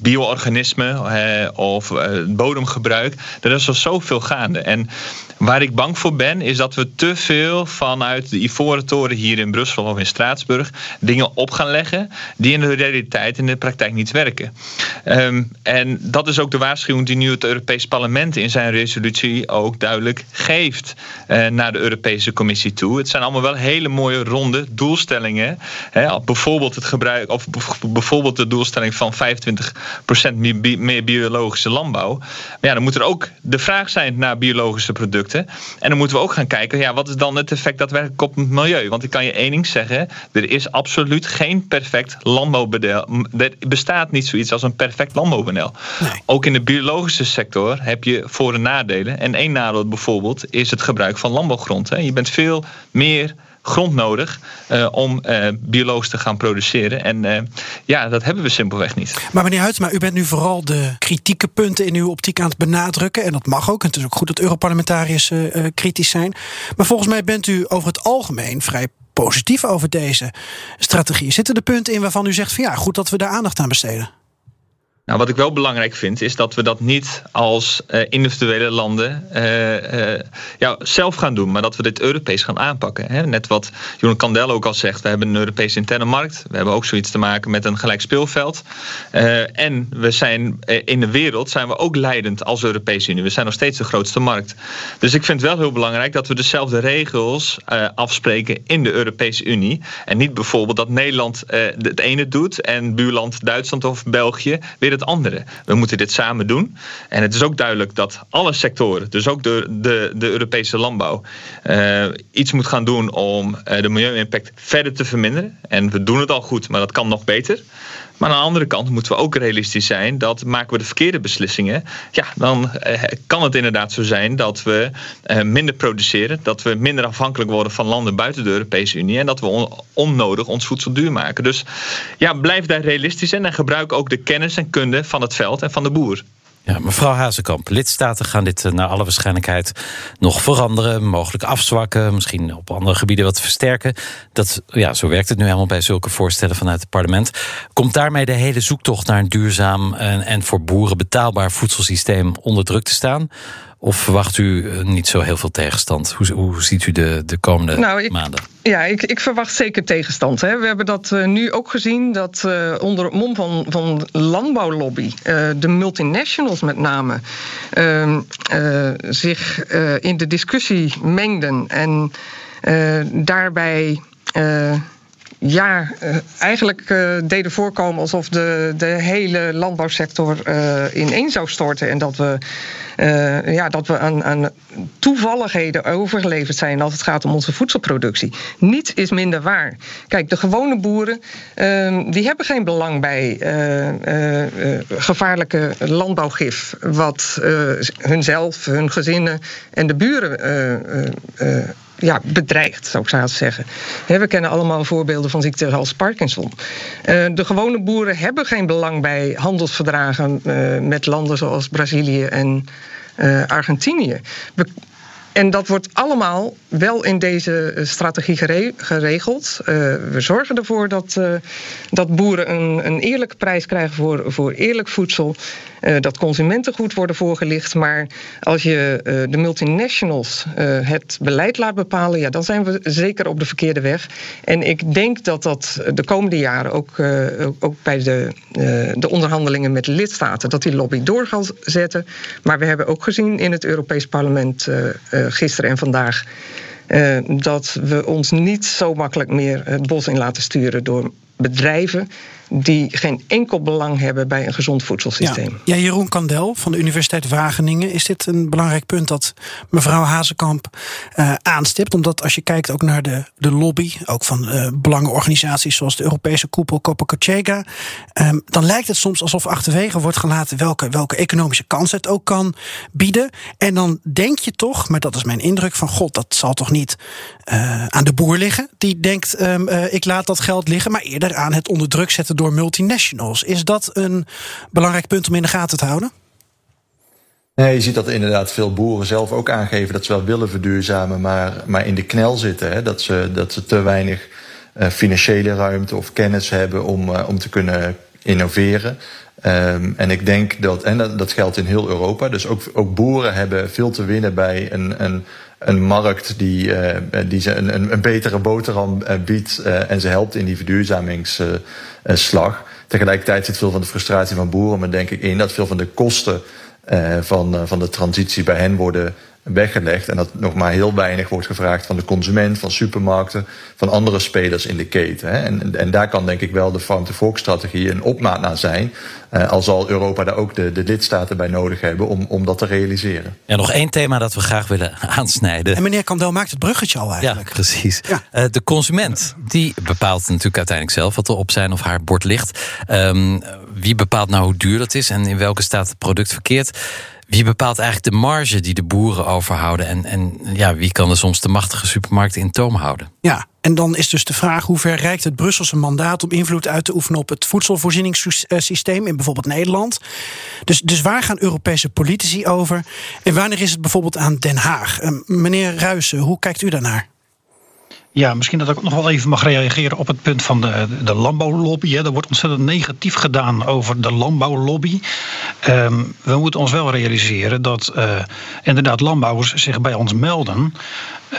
bio-organismen uh, of uh, bodemgebruik. Er is al zoveel gaande. En Waar ik bang voor ben, is dat we te veel vanuit de Ivoren Toren hier in Brussel of in Straatsburg dingen op gaan leggen die in de realiteit in de praktijk niet werken. Um, en dat is ook de waarschuwing die nu het Europees Parlement in zijn resolutie ook duidelijk geeft uh, naar de Europese Commissie toe. Het zijn allemaal wel hele mooie ronde doelstellingen. Hè, bijvoorbeeld het gebruik, of bijvoorbeeld de doelstelling van 25% meer, biologische landbouw. Maar ja, dan moet er ook de vraag zijn naar biologische producten. En dan moeten we ook gaan kijken, ja, wat is dan het effect daadwerkelijk op het milieu? Want ik kan je één ding zeggen, er is geen perfect landbouwmodel. Er bestaat niet zoiets als een perfect landbouwmodel. Nee. Ook in de biologische sector heb je voor- en nadelen. En één nadeel bijvoorbeeld is het gebruik van landbouwgrond. Je bent veel meer grond nodig uh, om uh, biologisch te gaan produceren. En uh, ja, dat hebben we simpelweg niet. Maar meneer Huytema, u bent nu vooral de kritieke punten in uw optiek aan het benadrukken. En dat mag ook. En het is ook goed dat Europarlementariërs kritisch zijn. Maar volgens mij bent u over het algemeen vrij positief over deze strategie. Zitten er punten in waarvan u zegt van ja, goed dat we daar aandacht aan besteden? Nou, wat ik wel belangrijk vind, is dat we dat niet als uh, individuele landen uh, uh, ja, zelf gaan doen, maar dat we dit Europees gaan aanpakken. Hè? Net wat Jeroen Kandel ook al zegt, we hebben een Europese interne markt. We hebben ook zoiets te maken met een gelijk speelveld. en we zijn in de wereld zijn we ook leidend als Europese Unie. We zijn nog steeds de grootste markt. Dus ik vind het wel heel belangrijk dat we dezelfde regels afspreken in de Europese Unie. En niet bijvoorbeeld dat Nederland het ene doet en buurland Duitsland of België weer het andere. We moeten dit samen doen. En het is ook duidelijk dat alle sectoren, dus ook de, de, de Europese landbouw, uh, iets moet gaan doen om uh, de milieu-impact verder te verminderen. En we doen het al goed, maar dat kan nog beter. Maar aan de andere kant moeten we ook realistisch zijn dat maken we de verkeerde beslissingen, ja, dan eh, kan het inderdaad zo zijn dat we eh, minder produceren, dat we minder afhankelijk worden van landen buiten de Europese Unie en dat we on onnodig ons voedsel duur maken. Dus ja, blijf daar realistisch in en gebruik ook de kennis en kunde van het veld en van de boer. Ja, mevrouw Hazekamp, lidstaten gaan dit eh, naar alle waarschijnlijkheid nog veranderen, mogelijk afzwakken, misschien op andere gebieden wat versterken. Dat, ja, zo werkt het nu helemaal bij zulke voorstellen vanuit het parlement. Komt daarmee de hele zoektocht naar een duurzaam en, en voor boeren betaalbaar voedselsysteem onder druk te staan? Of verwacht u eh, niet zo heel veel tegenstand? Hoe, hoe ziet u de, de komende nou, maanden? Ja, ik, ik, verwacht zeker tegenstand. Hè. We hebben dat uh, nu ook gezien, dat uh, onder het mom van, van landbouwlobby, uh, de multinationals met name, ehm, zich in de discussie mengden en daarbij ja, uh, eigenlijk uh, deden voorkomen alsof de, de hele landbouwsector uh, ineen zou storten. En dat we, ja, dat we aan, aan toevalligheden overgeleverd zijn als het gaat om onze voedselproductie. Niets is minder waar. Kijk, de gewone boeren ehm, die hebben geen belang bij gevaarlijke landbouwgif. Wat hunzelf, hun gezinnen en de buren ja, bedreigd, zou ik zo zeggen. we kennen allemaal voorbeelden van ziekten als Parkinson. Uh, de gewone boeren hebben geen belang bij handelsverdragen uh, met landen zoals Brazilië en uh, Argentinië. We, en dat wordt allemaal wel in deze strategie geregeld. Uh, we zorgen ervoor dat, uh, dat boeren een, een eerlijke prijs krijgen voor, voor eerlijk voedsel. Dat consumenten goed worden voorgelicht. Maar als je de multinationals het beleid laat bepalen, ja, dan zijn we zeker op de verkeerde weg. En ik denk dat dat de komende jaren ook, ook bij de, de onderhandelingen met lidstaten, dat die lobby door gaat zetten. Maar we hebben ook gezien in het Europees Parlement gisteren en vandaag. Uh, dat we ons niet zo makkelijk meer het bos in laten sturen door bedrijven die geen enkel belang hebben bij een gezond voedselsysteem. Ja, ja Jeroen Kandel van de Universiteit Wageningen. Is dit een belangrijk punt dat mevrouw Hazekamp uh, aanstipt? Omdat als je kijkt ook naar de, de lobby, ook van uh, belangenorganisaties zoals de Europese koepel Copacabana, um, dan lijkt het soms alsof achterwege wordt gelaten welke, welke economische kans het ook kan bieden. En dan denk je toch, maar dat is mijn indruk, van god, dat zal toch niet uh, aan de boer liggen? Die denkt, um, ik laat dat geld liggen, maar eerder aan het onder druk zetten door multinationals. Is dat een belangrijk punt om in de gaten te houden? Nee, je ziet dat inderdaad veel boeren zelf ook aangeven dat ze wel willen verduurzamen, maar, maar in de knel zitten. Hè? Dat, ze, dat ze te weinig uh, financiële ruimte of kennis hebben om, uh, om te kunnen innoveren. Um, en ik denk dat, en dat, dat geldt in heel Europa, dus ook, ook boeren hebben veel te winnen bij een, een, een markt die, uh, die ze een, een, een betere boterham biedt uh, en ze helpt in die verduurzamingsslag. Tegelijkertijd zit veel van de frustratie van boeren, maar denk ik in dat veel van de kosten van, van de transitie bij hen worden weggelegd. En dat nog maar heel weinig wordt gevraagd van de consument, van supermarkten, van andere spelers in de keten. Hè. En, en daar kan denk ik wel de farm-to-fork-strategie een opmaat naar zijn. Uh, al zal Europa daar ook de, de lidstaten bij nodig hebben om, om dat te realiseren. Ja, nog één thema dat we graag willen (laughs) aansnijden. En meneer Kandel maakt het bruggetje al eigenlijk. Ja, precies. Ja. Uh, de consument, die bepaalt natuurlijk uiteindelijk zelf wat er op zijn of haar bord ligt. Um, wie bepaalt nou hoe duur dat is en in welke staat het product verkeert? Wie bepaalt eigenlijk de marge die de boeren overhouden? En, en ja, wie kan er soms de machtige supermarkten in toom houden? Ja, en dan is dus de vraag hoe ver reikt het Brusselse mandaat om invloed uit te oefenen op het voedselvoorzieningssysteem in bijvoorbeeld Nederland. Dus, dus waar gaan Europese politici over? En wanneer is het bijvoorbeeld aan Den Haag? Uh, meneer Ruijsen, hoe kijkt u daarnaar? Ja, misschien dat ik ook nog wel even mag reageren op het punt van de, de landbouwlobby. Hè. Er wordt ontzettend negatief gedaan over de landbouwlobby. Um, we moeten ons wel realiseren dat uh, inderdaad landbouwers zich bij ons melden.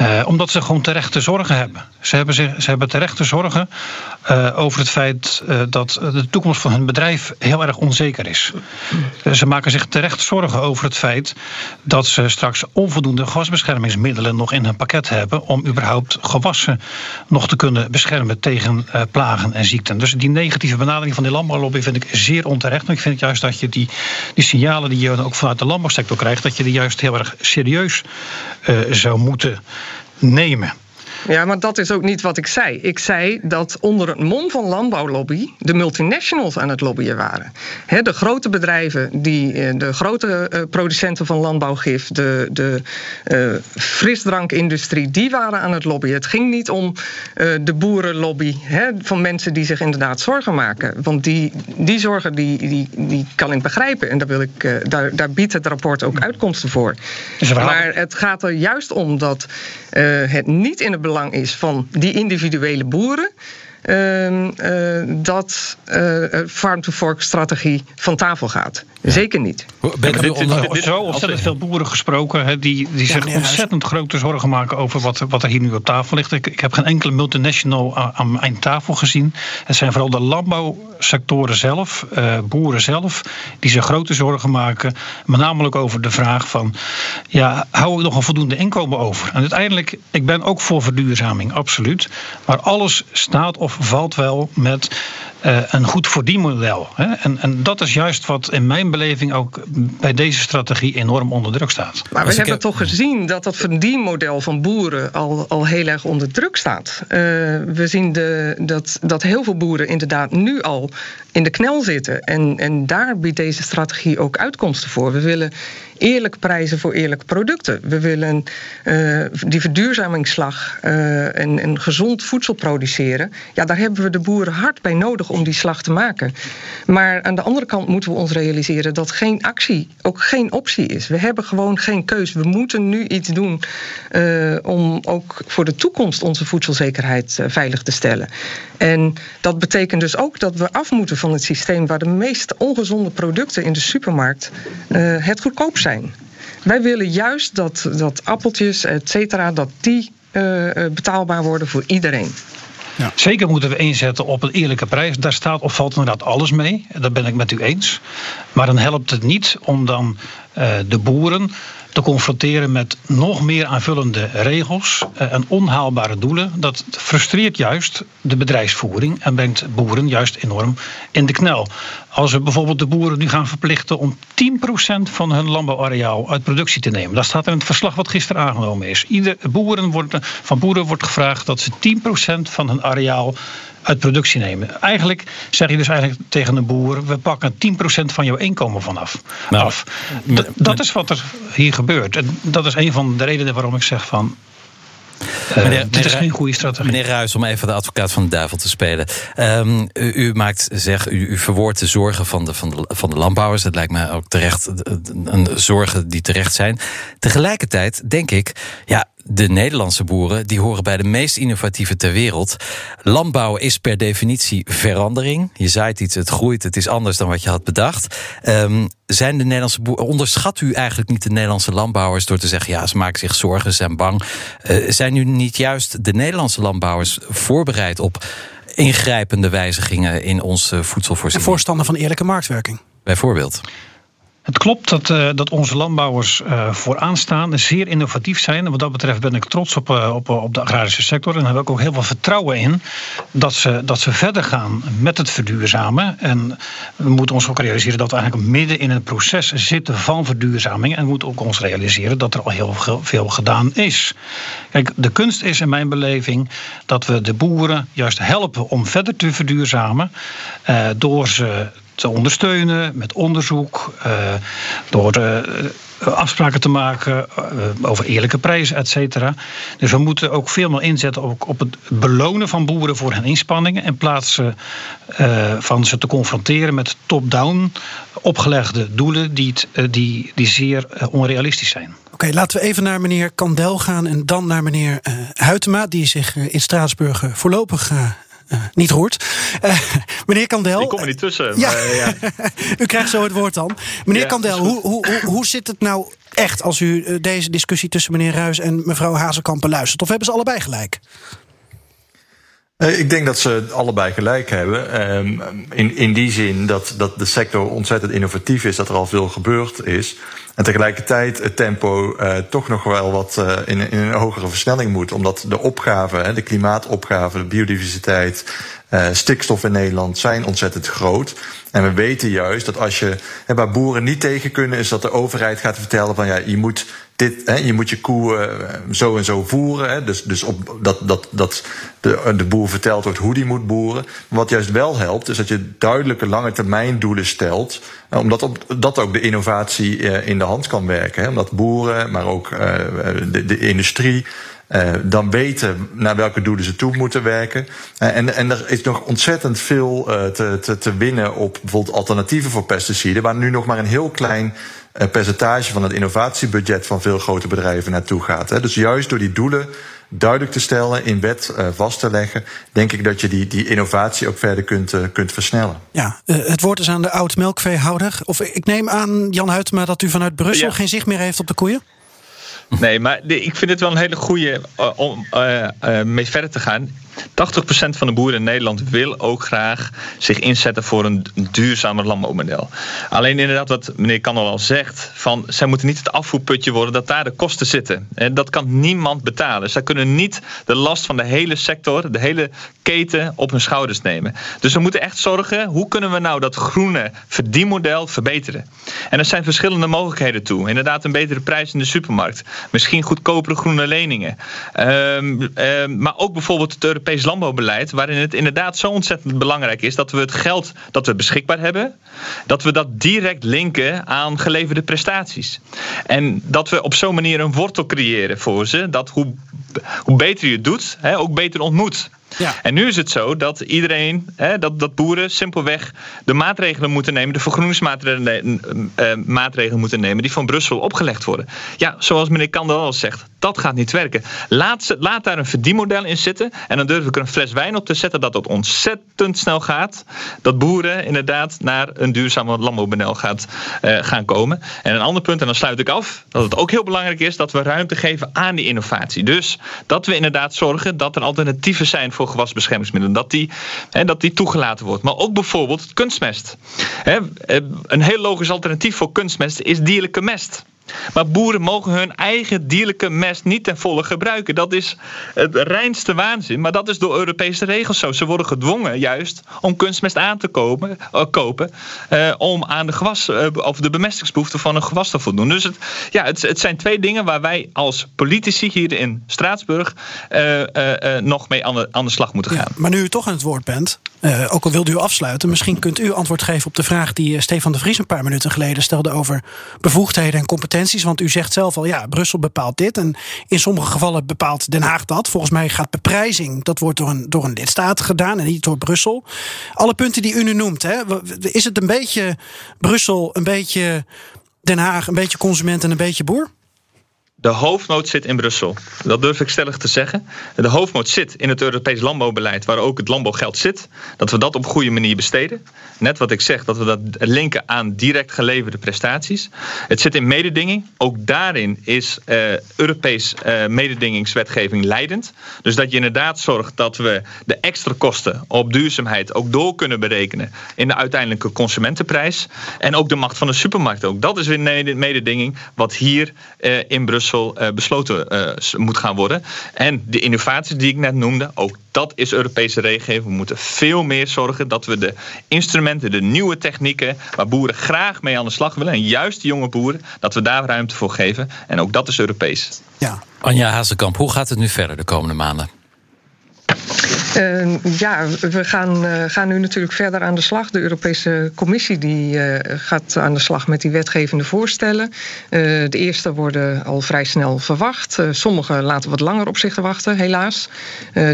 Uh, omdat ze gewoon terechte zorgen hebben. Ze hebben, zich, ze hebben terechte zorgen uh, over het feit dat de toekomst van hun bedrijf heel erg onzeker is. ze maken zich terecht zorgen over het feit dat ze straks onvoldoende gewasbeschermingsmiddelen nog in hun pakket hebben om überhaupt nog te kunnen beschermen tegen plagen en ziekten. Dus die negatieve benadering van die landbouwlobby vind ik zeer onterecht. Maar ik vind juist dat je die, die signalen die je ook vanuit de landbouwsector krijgt, dat je die juist heel erg serieus zou moeten nemen. Ja, maar dat is ook niet wat ik zei. Ik zei dat onder het mom van landbouwlobby de multinationals aan het lobbyen waren. de grote bedrijven, die, eh, de grote eh, producenten van landbouwgif, de, de uh, frisdrankindustrie, die waren aan het lobbyen. Het ging niet om de boerenlobby van mensen die zich inderdaad zorgen maken. Want die, die zorgen die, die, die kan ik begrijpen. En daar, wil ik, daar, daar biedt het rapport ook uitkomsten voor. Maar het gaat er juist om dat het niet in het belang is van die individuele boeren. Uh, uh, dat uh, farm-to-fork-strategie van tafel gaat. Ja. Zeker niet. Ben je onder... zo ontzettend veel boeren gesproken he, die, die zich ja, ontzettend grote zorgen maken over wat, wat er hier nu op tafel ligt. Ik, ik heb geen enkele multinational aan, aan, mijn tafel gezien. Het zijn vooral de landbouwsectoren zelf, uh, boeren zelf, die zich grote zorgen maken. Met namelijk over de vraag van, ja, hou ik nog een voldoende inkomen over? En uiteindelijk, ik ben ook voor verduurzaming, absoluut. Maar alles staat of valt wel met uh, een goed verdienmodel. Hè? En, en dat is juist wat in mijn beleving ook bij deze strategie enorm onder druk staat. Maar we hebben heb... toch gezien dat dat verdienmodel van boeren al, al heel erg onder druk staat. Uh, we zien de, dat, dat heel veel boeren inderdaad nu al in de knel zitten. En, en daar biedt deze strategie ook uitkomsten voor. We willen eerlijke prijzen voor eerlijke producten. We willen uh, die verduurzamingsslag uh, en, en gezond voedsel produceren. Ja, daar hebben we de boeren hard bij nodig om die slag te maken. Maar aan de andere kant moeten we ons realiseren dat geen actie ook geen optie is. We hebben gewoon geen keus. We moeten nu iets doen uh, om ook voor de toekomst onze voedselzekerheid veilig te stellen. En dat betekent dus ook dat we af moeten van het systeem waar de meest ongezonde producten in de supermarkt het goedkoopst zijn. Wij willen juist dat, dat appeltjes, et cetera, dat die uh, betaalbaar worden voor iedereen. Ja. Zeker moeten we inzetten op een eerlijke prijs. Daar staat of valt inderdaad alles mee. Dat ben ik met u eens. Maar dan helpt het niet om dan uh, de boeren te confronteren met nog meer aanvullende regels uh, en onhaalbare doelen. Dat frustreert juist de bedrijfsvoering en brengt boeren juist enorm in de knel. Als we bijvoorbeeld de boeren nu gaan verplichten om 10% van hun landbouwareaal uit productie te nemen. Dat staat in het verslag wat gisteren aangenomen is. Ieder boeren wordt, van boeren wordt gevraagd dat ze 10% van hun areaal uit productie nemen. Eigenlijk zeg je dus eigenlijk tegen een boer: we pakken 10% van jouw inkomen vanaf. Nou, af. dat is wat er hier gebeurt. En dat is een van de redenen waarom ik zeg van. Uh, meneer, dit is geen goede strategie. Meneer Ruijs, om even de advocaat van de duivel te spelen. Um, u, u, maakt, zeg, u, u verwoordt de zorgen van de, van, de, van de landbouwers. Dat lijkt mij ook terecht een zorgen die terecht zijn. Tegelijkertijd denk ik, ja, de Nederlandse boeren die horen bij de meest innovatieve ter wereld. Landbouw is per definitie verandering. Je zaait iets, het groeit, het is anders dan wat je had bedacht. Um, zijn de Nederlandse boeren, onderschat u eigenlijk niet de Nederlandse landbouwers door te zeggen: ja, ze maken zich zorgen, ze zijn bang. Uh, zijn nu niet juist de Nederlandse landbouwers voorbereid op ingrijpende wijzigingen in onze voedselvoorziening? Voorstander van eerlijke marktwerking. Bijvoorbeeld. Het klopt dat, uh, dat onze landbouwers uh, vooraan staan en zeer innovatief zijn. En wat dat betreft ben ik trots op, uh, op, op de agrarische sector. En heb ik ook heel veel vertrouwen in dat ze, dat ze verder gaan met het verduurzamen. En we moeten ons ook realiseren dat we eigenlijk midden in het proces zitten van verduurzaming. En we moeten ook ons realiseren dat er al heel veel gedaan is. Kijk, de kunst is in mijn beleving dat we de boeren juist helpen om verder te verduurzamen. door ze te ondersteunen met onderzoek, door afspraken te maken over eerlijke prijzen, et cetera. Dus we moeten ook veel meer inzetten op, op het belonen van boeren voor hun inspanningen. In plaats van ze te confronteren met top-down opgelegde doelen die, die, die zeer onrealistisch zijn. Oké, laten we even naar meneer Kandel gaan en dan naar meneer uh, Huytema, die zich in Straatsburg voorlopig niet roert. Uh, meneer Kandel. Ik kom er niet tussen. Ja. Maar, ja. (laughs) u krijgt zo het woord dan. Meneer ja, Kandel, hoe, hoe, hoe, hoe zit het nou echt als u deze discussie tussen meneer Ruis en mevrouw Hazekamp beluistert? Of hebben ze allebei gelijk? Ik denk dat ze allebei gelijk hebben. Ehm, in, in die zin dat, dat de sector ontzettend innovatief is, dat er al veel gebeurd is. En tegelijkertijd het tempo uh, toch nog wel wat uh, in, in, een hogere versnelling moet. Omdat de opgaven, de klimaatopgaven, de biodiversiteit, stikstof in Nederland zijn ontzettend groot. En we weten juist dat als je, waar boeren niet tegen kunnen, is dat de overheid gaat vertellen van ja, je moet dit, hè, je moet je koe uh, zo en zo voeren. Hè, dus dus op, dat, dat, dat de, de boer verteld wordt hoe die moet boeren. wat juist wel helpt, is dat je duidelijke lange termijn doelen stelt. Uh, omdat op, dat ook de innovatie uh, in de hand kan werken. Hè, omdat boeren, maar ook de, de industrie. Uh, dan weten naar welke doelen ze toe moeten werken. Uh, en, en er is nog ontzettend veel uh, te, te, te winnen op bijvoorbeeld alternatieven voor pesticiden, waar nu nog maar een heel klein percentage van het innovatiebudget van veel grote bedrijven naartoe gaat. Hè. Dus juist door die doelen duidelijk te stellen, in wet vast te leggen, denk ik dat je die, die innovatie ook verder kunt, kunt versnellen. Ja, het woord is aan de oud-melkveehouder. Of ik neem aan, Jan Huytema, dat u vanuit Brussel ja. geen zicht meer heeft op de koeien? Nee, maar ik vind het wel een hele goede om uh, uh, mee verder te gaan. 80% van de boeren in Nederland wil ook graag zich inzetten voor een duurzamer landbouwmodel. Alleen inderdaad, wat meneer Kannel al zegt, van zij moeten niet het afvoerputje worden dat daar de kosten zitten. En dat kan niemand betalen. Zij kunnen niet de last van de hele sector, de hele keten op hun schouders nemen. Dus we moeten echt zorgen, hoe kunnen we nou dat groene verdienmodel verbeteren? En er zijn verschillende mogelijkheden toe. Inderdaad, een betere prijs in de supermarkt. Misschien goedkopere groene leningen. Um, um, maar ook bijvoorbeeld het Europees landbouwbeleid, waarin het inderdaad zo ontzettend belangrijk is dat we het geld dat we beschikbaar hebben, dat we dat direct linken aan geleverde prestaties. En dat we op zo'n manier een wortel creëren voor ze, dat hoe, hoe beter je het doet, hè, ook beter ontmoet. Ja. En nu is het zo dat iedereen, hè, dat, dat boeren simpelweg de maatregelen moeten nemen, de vergroeningsmaatregelen maatregelen moeten nemen die van Brussel opgelegd worden. Ja, zoals meneer Kandel al zegt, dat gaat niet werken. Laat, laat daar een verdienmodel in zitten en dan durf ik er een fles wijn op te zetten dat het ontzettend snel gaat. Dat boeren inderdaad naar een duurzame landbouwmodel gaat uh, gaan komen. En een ander punt, en dan sluit ik af, dat het ook heel belangrijk is dat we ruimte geven aan die innovatie. Dus dat we inderdaad zorgen dat er alternatieven zijn voor gewasbeschermingsmiddelen. Dat die, hè, dat die toegelaten wordt. Maar ook bijvoorbeeld kunstmest. Hè, een heel logisch alternatief voor kunstmest is dierlijke mest. Maar boeren mogen hun eigen dierlijke mest niet ten volle gebruiken. Dat is het reinste waanzin. Maar dat is door Europese regels zo. Ze worden gedwongen juist om kunstmest aan te kopen, uh, kopen. Uh, om aan de gewas uh, of de bemestingsbehoeften van een gewas te voldoen. Dus het, ja, het, het zijn twee dingen waar wij als politici hier in Straatsburg nog mee aan de, aan de slag moeten gaan. Ja, maar nu u toch aan het woord bent, ook al wilde u afsluiten, misschien kunt u antwoord geven op de vraag die Stefan de Vries een paar minuten geleden stelde over bevoegdheden en competenties want u zegt zelf al, ja, Brussel bepaalt dit. En in sommige gevallen bepaalt Den Haag dat. Volgens mij gaat beprijzing, dat wordt door een, door een lidstaat gedaan en niet door Brussel. Alle punten die u nu noemt, hè, is het een beetje Brussel, een beetje Den Haag, een beetje consument en een beetje boer? De hoofdmoot zit in Brussel. Dat durf ik stellig te zeggen. De hoofdmoot zit in het Europees landbouwbeleid, waar ook het landbouwgeld zit. Dat we dat op goede manier besteden. Net wat ik zeg, dat we dat linken aan direct geleverde prestaties. Het zit in mededinging. Ook daarin is uh, Europees uh, mededingingswetgeving leidend. Dus dat je inderdaad zorgt dat we de extra kosten op duurzaamheid ook door kunnen berekenen in de uiteindelijke consumentenprijs. En ook de macht van de supermarkt. Ook dat is weer mededinging wat hier uh, in Brussel uh, besloten uh, moet gaan worden. En de innovaties die ik net noemde, ook dat is Europese regelgeving. We moeten veel meer zorgen dat we de instrumenten, de nieuwe technieken, waar boeren graag mee aan de slag willen, en juist de jonge boeren, dat we daar ruimte voor geven. En ook dat is Europees. Ja. Anja Hazekamp, hoe gaat het nu verder de komende maanden? Uh, ja, we gaan, uh, gaan nu natuurlijk verder aan de slag. De Europese Commissie die, uh, gaat aan de slag met die wetgevende voorstellen. de eerste worden al vrij snel verwacht. sommige laten wat langer op zich wachten, helaas.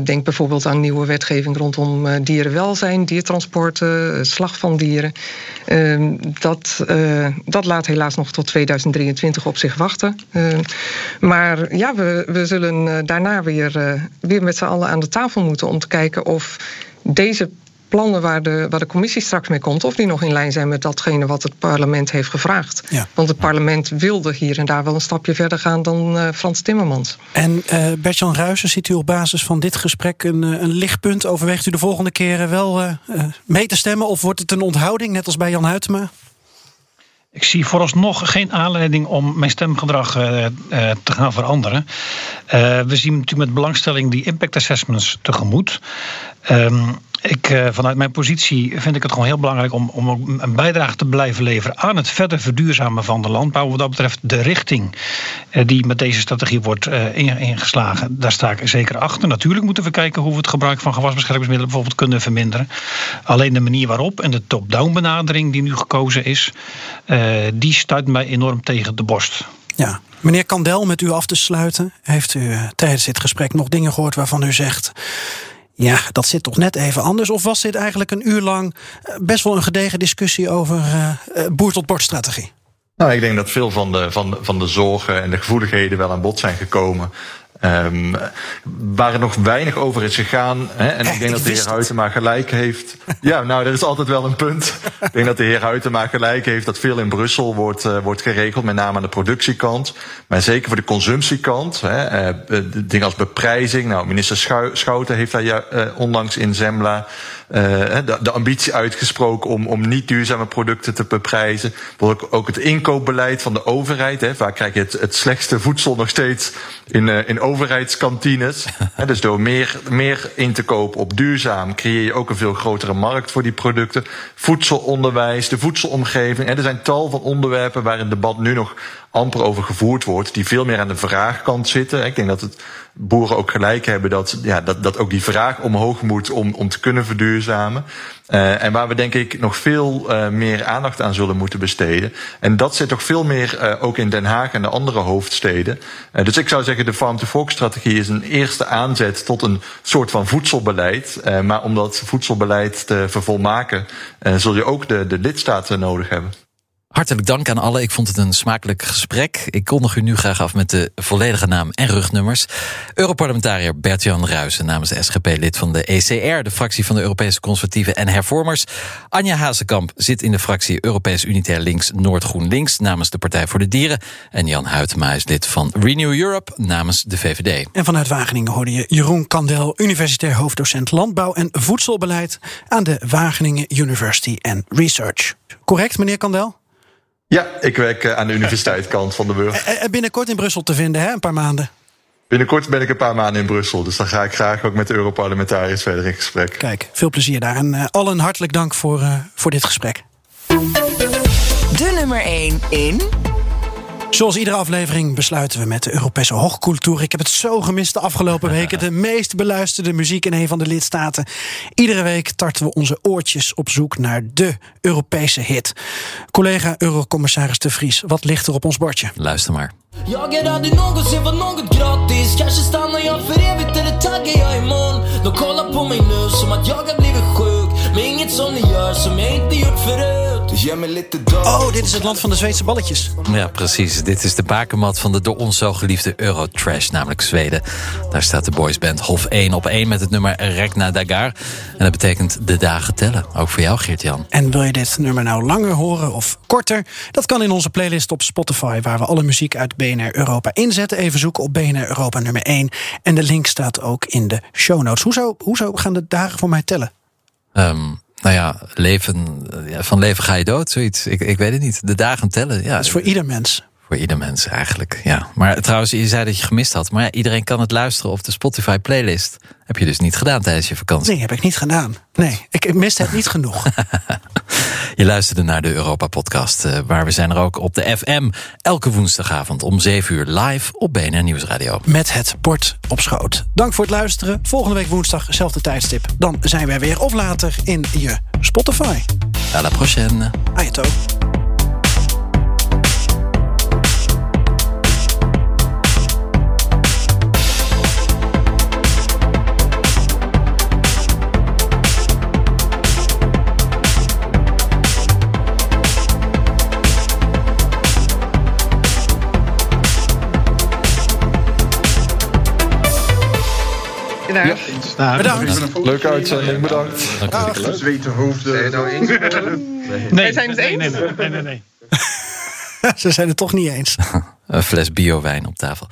denk bijvoorbeeld aan nieuwe wetgeving rondom dierenwelzijn, diertransporten, slag van dieren. Ehm, dat, dat laat helaas nog tot 2023 op zich wachten. Ehm, maar ja, we, we zullen daarna weer, weer met z'n allen aan de tafel moeten om te kijken of deze plannen waar de, waar de commissie straks mee komt, of die nog in lijn zijn met datgene wat het parlement heeft gevraagd. Ja. Want het parlement wilde hier en daar wel een stapje verder gaan dan uh, Frans Timmermans. En uh, Bert-Jan Ruijsen, ziet u op basis van dit gesprek een, eh, een lichtpunt? Overweegt u de volgende keren wel uh, mee te stemmen of wordt het een onthouding, net als bij Jan Huytema? Ik zie vooralsnog geen aanleiding om mijn stemgedrag uh, uh, te gaan veranderen. Uh, we zien natuurlijk met belangstelling die impact assessments tegemoet. Um, ik, uh, vanuit mijn positie vind ik het gewoon heel belangrijk om, om een bijdrage te blijven leveren aan het verder verduurzamen van de landbouw. Wat dat betreft de richting uh, die met deze strategie wordt uh, ingeslagen, daar sta ik zeker achter. Natuurlijk moeten we kijken hoe we het gebruik van gewasbeschermingsmiddelen bijvoorbeeld kunnen verminderen. Alleen de manier waarop en de top-down benadering die nu gekozen is, die stuit mij enorm tegen de borst. Ja, meneer Kandel, met u af te sluiten. Heeft u tijdens dit gesprek nog dingen gehoord waarvan u zegt. Ja, dat zit toch net even anders. Of was dit eigenlijk een uur lang eh, best wel een gedegen discussie over uh, boer tot bordstrategie? Nou, ik denk dat veel van de, van, van de zorgen en de gevoeligheden wel aan bod zijn gekomen. Um, waar er nog weinig over is gegaan. Hè, en Echt, ik denk dat de heer Huytema gelijk heeft. Ja, nou, dat is altijd wel een punt. (laughs) ik denk dat de heer Huytema gelijk heeft dat veel in Brussel wordt, uh, wordt geregeld. Met name aan de productiekant. Maar zeker voor de consumptiekant. Hè, uh, dingen als beprijzing. Nou, minister Schouten heeft daar ja, uh, onlangs in Zembla de, de, ambitie uitgesproken om, om niet duurzame producten te beprijzen. Ook het inkoopbeleid van de overheid. Hè. Vaak krijg je het, het slechtste voedsel nog steeds in, uh, in overheidskantines. (laughs) dus door meer, meer in te kopen op duurzaam creëer je ook een veel grotere markt voor die producten. Voedselonderwijs, de voedselomgeving. er zijn tal van onderwerpen waar het debat nu nog amper over gevoerd wordt, die veel meer aan de vraagkant zitten. Ik denk dat het boeren ook gelijk hebben dat, ja, dat, dat ook die vraag omhoog moet om, om te kunnen verduurzamen. Uh, en waar we denk ik nog veel uh, meer aandacht aan zullen moeten besteden. En dat zit toch veel meer uh, ook in Den Haag en de andere hoofdsteden. dus ik zou zeggen, de Farm-to-Fork-strategie is een eerste aanzet tot een soort van voedselbeleid. maar om dat voedselbeleid te vervolmaken, zul je ook de, de lidstaten nodig hebben. Hartelijk dank aan allen. Ik vond het een smakelijk gesprek. Ik kondig u nu graag af met de volledige naam en rugnummers. Europarlementariër Bert-Jan Ruijsen namens de SGP, lid van de ECR, de fractie van de Europese Conservatieven en Hervormers. Anja Hazekamp zit in de fractie Europees Unitair Links Noord-Groen Links namens de Partij voor de Dieren. En Jan Huytema is lid van Renew Europe namens de VVD. En vanuit Wageningen hoorde je Jeroen Kandel, universitair hoofddocent landbouw en voedselbeleid aan de Wageningen University and Research. Correct, meneer Kandel? Ja, ik werk eh, aan de universiteitkant van de (laughs) Burg. En binnenkort in Brussel te vinden, hè? Een paar maanden. Binnenkort ben ik een paar maanden in Brussel. Dus dan ga ik graag ook met de Europarlementariërs verder in gesprek. Kijk, veel plezier daar. En uh, allen hartelijk dank voor, uh, voor dit gesprek. De nummer 1 in Zoals iedere aflevering besluiten we met de Europese hoogcultuur. Ik heb het zo gemist de afgelopen weken. De meest beluisterde muziek in een van de lidstaten. Iedere week tarten we onze oortjes op zoek naar de Europese hit. Collega Eurocommissaris De Vries, wat ligt er op ons bordje? Luister maar. Jag är aldrig någonsin var något gratis Kanske stannar jag för evigt eller taggar jag imorgon De kollar på mig nu som att jag har blivit sjuk Gjort förut Oh, dit is het land van de Zweedse balletjes. Ja, precies. Dit is de bakermat van de door ons zo geliefde Eurotrash, namelijk Zweden. Daar staat de boysband Hof 1 op 1 met het nummer Rekna Dagar. En dat betekent de dagen tellen. Ook voor jou, Geert-Jan. En wil je dit nummer nou langer horen of korter? Dat kan in onze playlist op Spotify, waar we alle muziek uit BNR Europa inzetten. Even zoeken op BNR Europa nummer 1. En de link staat ook in de show notes. Hoezo, hoezo gaan de dagen voor mij tellen? Um, nou ja, leven, van leven ga je dood, zoiets. Ik, ik weet het niet. De dagen tellen. Ja. Dat is voor ieder mens. Voor ieder mens eigenlijk, ja. Maar trouwens, je zei dat je gemist had. Maar ja, iedereen kan het luisteren op de Spotify playlist. Heb je dus niet gedaan tijdens je vakantie? Nee, heb ik niet gedaan. Nee, ik miste het niet genoeg. (laughs) Je luisterde naar de Europa-podcast, uh, waar we zijn er ook op de FM. Elke woensdagavond om 7 uur live op BNR Nieuwsradio. Met het bord op schoot. Dank voor het luisteren. Volgende week woensdag, zelfde tijdstip. Dan zijn wij weer of later in je Spotify. À la prochaine. Ja, bedankt. Leuke uitzending, bedankt. Zweten hoofden. nou eens? Nee, Wij zijn het nee, eens. nee, nee, nee, nee, nee. (laughs) Ze zijn het toch niet eens. (laughs) Een fles biowijn op tafel.